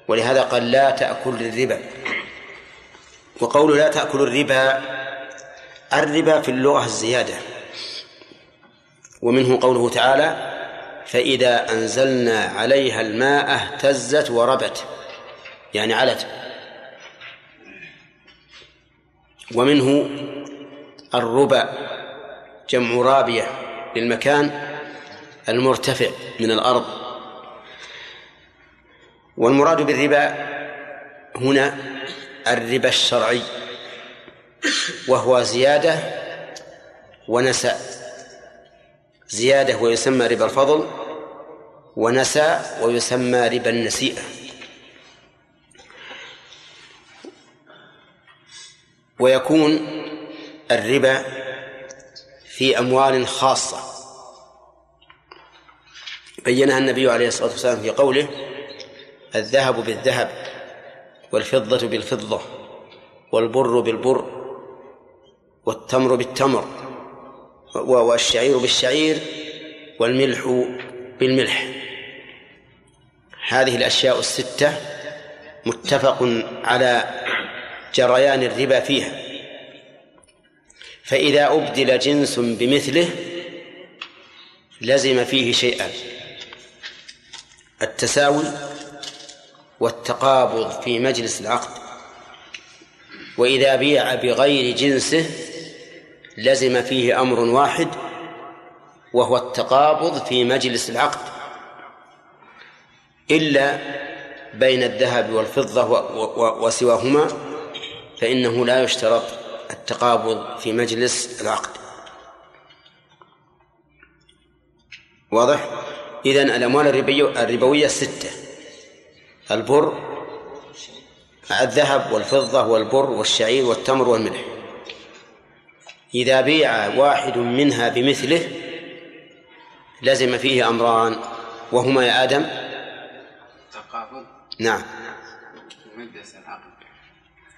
ولهذا قال لا تأكل الربا. وقوله لا تأكل الربا الربا في اللغة الزيادة. ومنه قوله تعالى فإذا أنزلنا عليها الماء اهتزت وربت. يعني علت. ومنه الربا جمع رابية للمكان المرتفع من الأرض. والمراد بالربا هنا الربا الشرعي وهو زيادة ونساء. زيادة ويسمى ربا الفضل ونساء ويسمى ربا النسيئة. ويكون الربا في أموال خاصة. بينها النبي عليه الصلاة والسلام في قوله الذهب بالذهب والفضة بالفضة والبر بالبر والتمر بالتمر والشعير بالشعير والملح بالملح. هذه الأشياء الستة متفق على جريان الربا فيها. فإذا أبدل جنس بمثله لزم فيه شيئان التساوي والتقابض في مجلس العقد. وإذا بيع بغير جنسه لزم فيه أمر واحد وهو التقابض في مجلس العقد. إلا بين الذهب والفضة وسواهما فإنه لا يشترط التقابض في مجلس العقد. واضح؟ إذن الأموال الربوية ستة. البر الذهب والفضة والبر والشعير والتمر والملح. إذا بيع واحد منها بمثله لزم فيه أمران وهما يا آدم؟ تقابض نعم.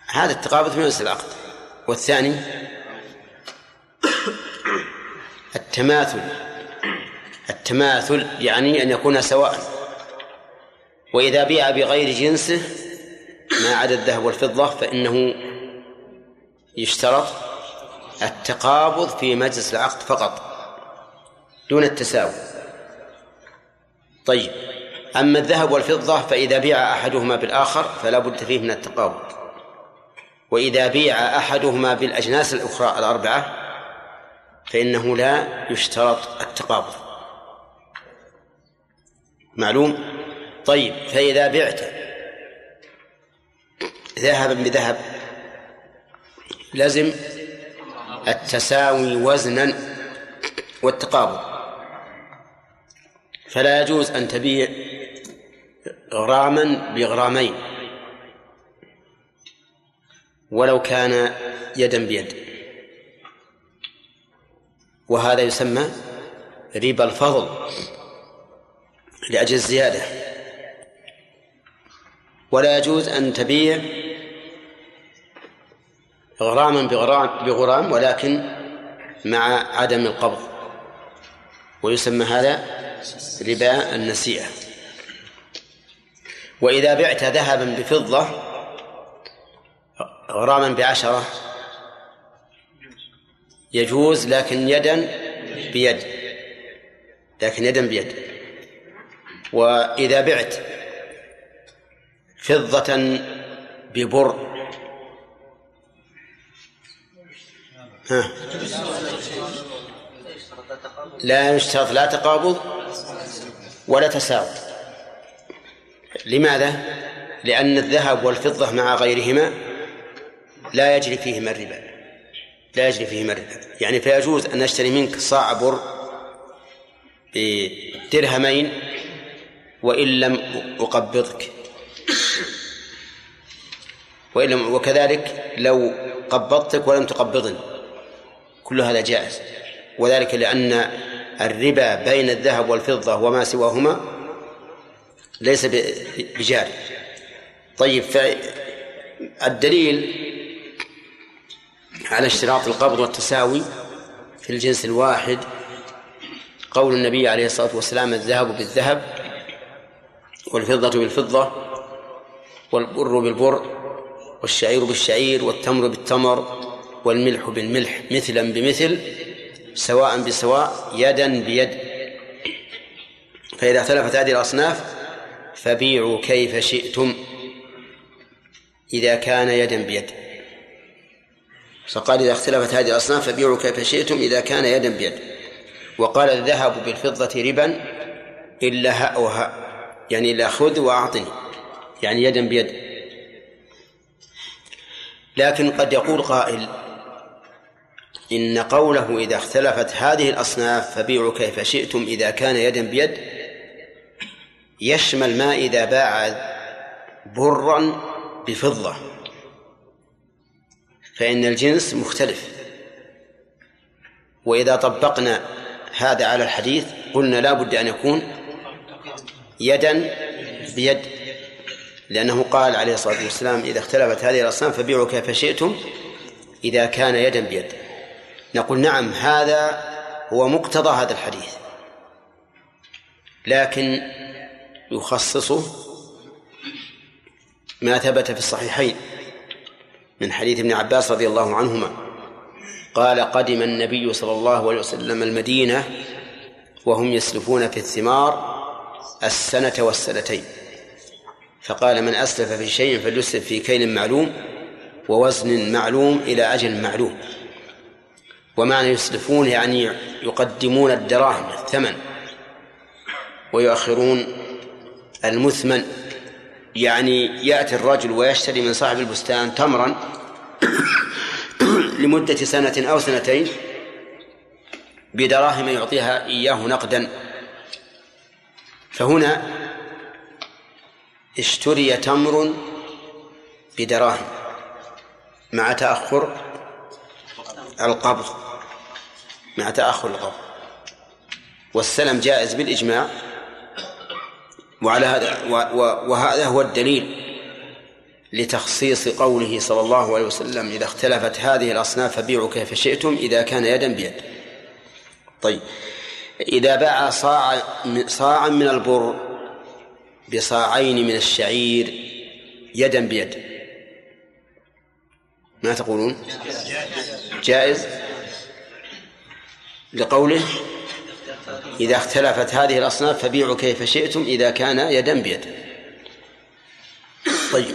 هذا التقابض في مجلس العقد. والثاني؟ التماثل. التماثل يعني أن يكون سواء. وإذا بيع بغير جنسه ما عدا الذهب والفضة فإنه يشترط التقابض في مجلس العقد فقط دون التساوي. طيب أما الذهب والفضة فإذا بيع أحدهما بالآخر فلا بد فيه من التقابض. وإذا بيع أحدهما بالأجناس الأخرى الأربعة فإنه لا يشترط التقابض. معلوم؟ طيب فإذا بعت ذهبا بذهب لزم التساوي وزنا والتقابض فلا يجوز أن تبيع غراما بغرامين ولو كان يدا بيد. وهذا يسمى ربا الفضل لأجل الزيادة. ولا يجوز أن تبيع غراما بغرام بغرام ولكن مع عدم القبض. ويسمى هذا ربا النسيئة. وإذا بعت ذهبا بفضة غراما بعشرة يجوز لكن يدا بيد. لكن يدا بيد. وإذا بعت فضة ببر. ها. لا يشترط لا تقابض ولا تساوي. لماذا؟ لأن الذهب والفضة مع غيرهما لا يجري فيهما الربا. لا يجري فيهما الربا. يعني فيجوز أن نشتري منك صاع بر بدرهمين وإن لم أقبضك. وإن لم وكذلك لو قبضتك ولم تقبضني كل هذا جائز. وذلك لأن الربا بين الذهب والفضة وما سواهما ليس بجاري. طيب فالدليل على اشتراط القبض والتساوي في الجنس الواحد قول النبي عليه الصلاة والسلام الذهب بالذهب والفضة بالفضة والبر بالبر والشعير بالشعير والتمر بالتمر والملح بالملح مثلا بمثل سواء بسواء يدا بيد. فإذا اختلفت هذه الأصناف فبيعوا كيف شئتم إذا كان يدا بيد. فقال إذا اختلفت هذه الأصناف فبيعوا كيف شئتم إذا كان يدا بيد. وقال الذهب بالفضة ربا إلا هاء وهاء يعني إلا خذ وأعطني يعني يدا بيد. لكن قد يقول قائل إن قوله إذا اختلفت هذه الأصناف فبيعوا كيف شئتم إذا كان يدا بيد يشمل ما إذا باع برا بفضة. فإن الجنس مختلف. وإذا طبقنا هذا على الحديث قلنا لا بد أن يكون يدا بيد. لأنه قال عليه الصلاة والسلام إذا اختلفت هذه الأصناف فبيعوا كيف شئتم إذا كان يدا بيد. نقول نعم هذا هو مقتضى هذا الحديث. لكن يخصصه ما ثبت في الصحيحين من حديث ابن عباس رضي الله عنهما. قال قدم النبي صلى الله عليه وسلم المدينة وهم يسلفون في الثمار السنة والسنتين. فقال من أسلف في شيء فليسلف في كيل معلوم ووزن معلوم إلى أجل معلوم. ومعنى يسلفون يعني يقدمون الدراهم الثمن ويؤخرون المثمن. يعني يأتي الرجل ويشتري من صاحب البستان تمرا [coughs] لمدة سنة أو سنتين بدراهم يعطيها إياه نقدا. فهنا اشتري تمر بدراهم مع تأخر القبض مع تأخر القبض. والسلم جائز بالإجماع وعلى هذا وهذا هو الدليل لتخصيص قوله صلى الله عليه وسلم إذا اختلفت هذه الأصناف فبيعوا كيف شئتم إذا كان يدا بيد. طيب إذا باع صاع صاعا من البر بصاعين من الشعير يدا بيد. ما تقولون؟ جائز. لقوله إذا اختلفت هذه الأصناف فبيعوا كيف شئتم إذا كان يدا بيد. طيب.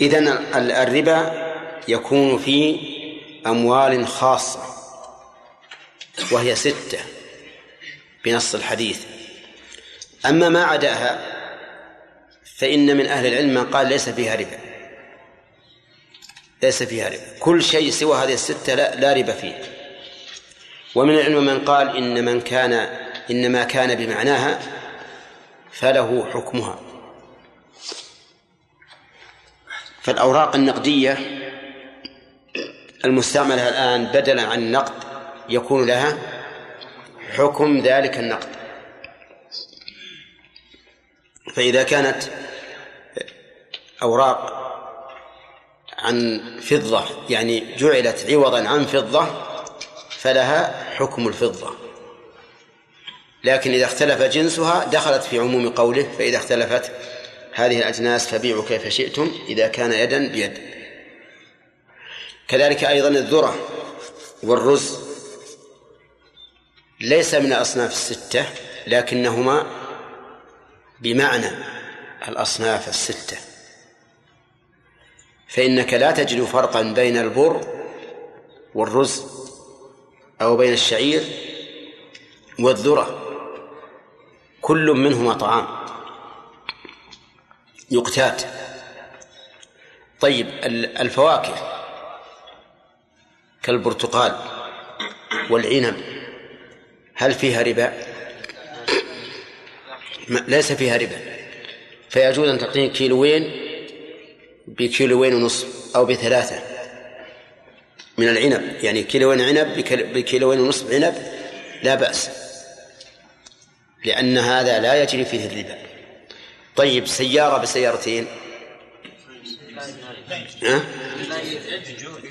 إذن الربا يكون في أموال خاصة وهي ستة بنص الحديث. أما ما عداها فإن من أهل العلم من قال ليس فيها ربا. ليس فيها ربا. كل شيء سوى هذه الستة لا, لا ربا فيه. ومن العلم من قال إن من كان إنما كان بمعناها فله حكمها. فالأوراق النقدية المستعملة الآن بدلا عن النقد يكون لها حكم ذلك النقد. فإذا كانت أوراق عن فضة يعني جعلت عوضا عن فضة فلها حكم الفضة. لكن إذا اختلف جنسها دخلت في عموم قوله فإذا اختلفت هذه الأجناس فبيعوا كيف شئتم إذا كان يدا بيد. كذلك أيضا الذرة والرز ليس من الأصناف الستة لكنهما بمعنى الأصناف الستة. فإنك لا تجد فرقا بين البر والرز أو بين الشعير والذرة كل منهما طعام يقتات. طيب الفواكه كالبرتقال والعنب هل فيها ربا؟ ليس فيها ربا. فيجوز أن تعطيني كيلوين بكيلوين ونصف أو بثلاثة. من العنب يعني كيلوين عنب بكيلوين ونصف عنب لا بأس. لأن هذا لا يجري فيه الربا. طيب سيارة بسيارتين. ها؟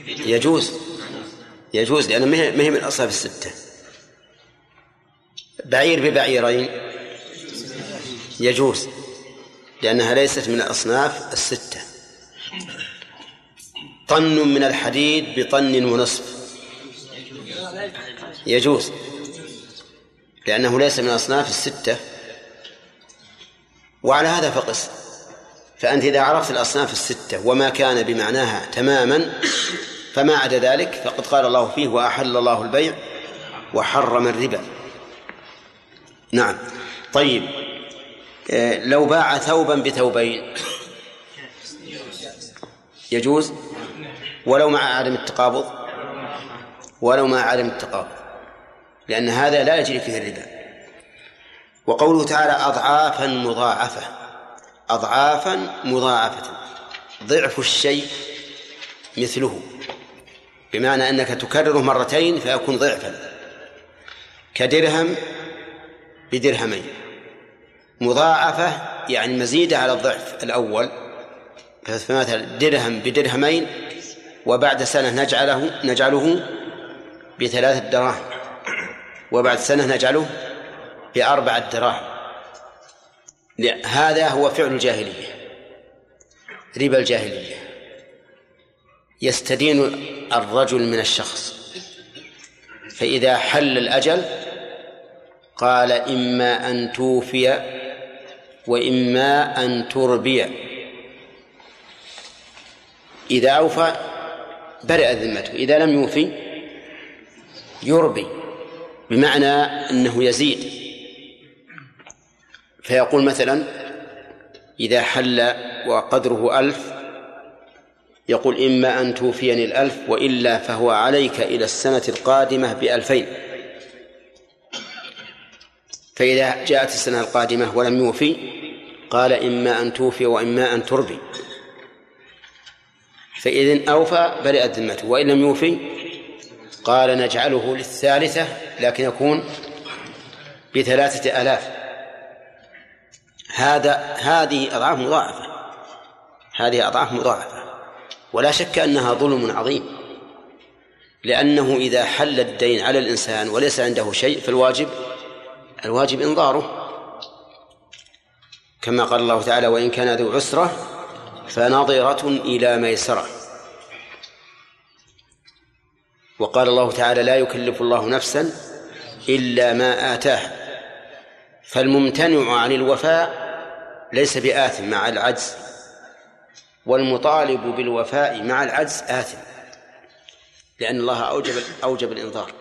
يجوز. يجوز لأن ما هي من الأصناف الستة. بعير ببعيرين. يجوز لأنها ليست من الأصناف الستة. طن من الحديد بطن ونصف. يجوز. لأنه ليس من الأصناف الستة. وعلى هذا فقس. فأنت إذا عرفت الأصناف الستة وما كان بمعناها تماما فما عدا ذلك فقد قال الله فيه وأحل الله البيع وحرم الربا. نعم. طيب. آه، لو باع ثوبا بثوبين. يجوز ولو مع عدم التقابض ولو مع عدم التقابض لأن هذا لا يجري فيه الربا. وقوله تعالى أضعافا مضاعفة أضعافا مضاعفة ضعف الشيء مثله بمعنى أنك تكرره مرتين فيكون ضعفا كدرهم بدرهمين مضاعفة يعني مزيدة على الضعف الأول فمثلا درهم بدرهمين وبعد سنة نجعله نجعله بثلاثة دراهم. وبعد سنة نجعله بأربعة دراهم. هذا هو فعل الجاهلية. ربا الجاهلية. يستدين الرجل من الشخص. فإذا حل الأجل قال إما أن توفي وإما أن تربي. إذا أوفى برئت ذمته إذا لم يوفي يربي بمعنى أنه يزيد. فيقول مثلا إذا حل وقدره ألف يقول إما أن توفيني الألف وإلا فهو عليك إلى السنة القادمة بألفين. فإذا جاءت السنة القادمة ولم يوفي قال إما أن توفي وإما أن تربي. فإذن أوفى برئت ذمته وإن لم يوفي قال نجعله للثالثة لكن يكون بثلاثة آلاف. هذا هذه أضعاف مضاعفة. هذه أضعاف مضاعفة. ولا شك أنها ظلم عظيم. لأنه إذا حل الدين على الإنسان وليس عنده شيء فالواجب الواجب إنظاره. كما قال الله تعالى وإن كان ذو عسرة فنظرة إلى ميسرة. وقال الله تعالى لا يكلف الله نفسا إلا ما آتاه فالممتنع عن الوفاء ليس بآثم مع العجز والمطالب بالوفاء مع العجز آثم لأن الله أوجب أوجب الإنذار.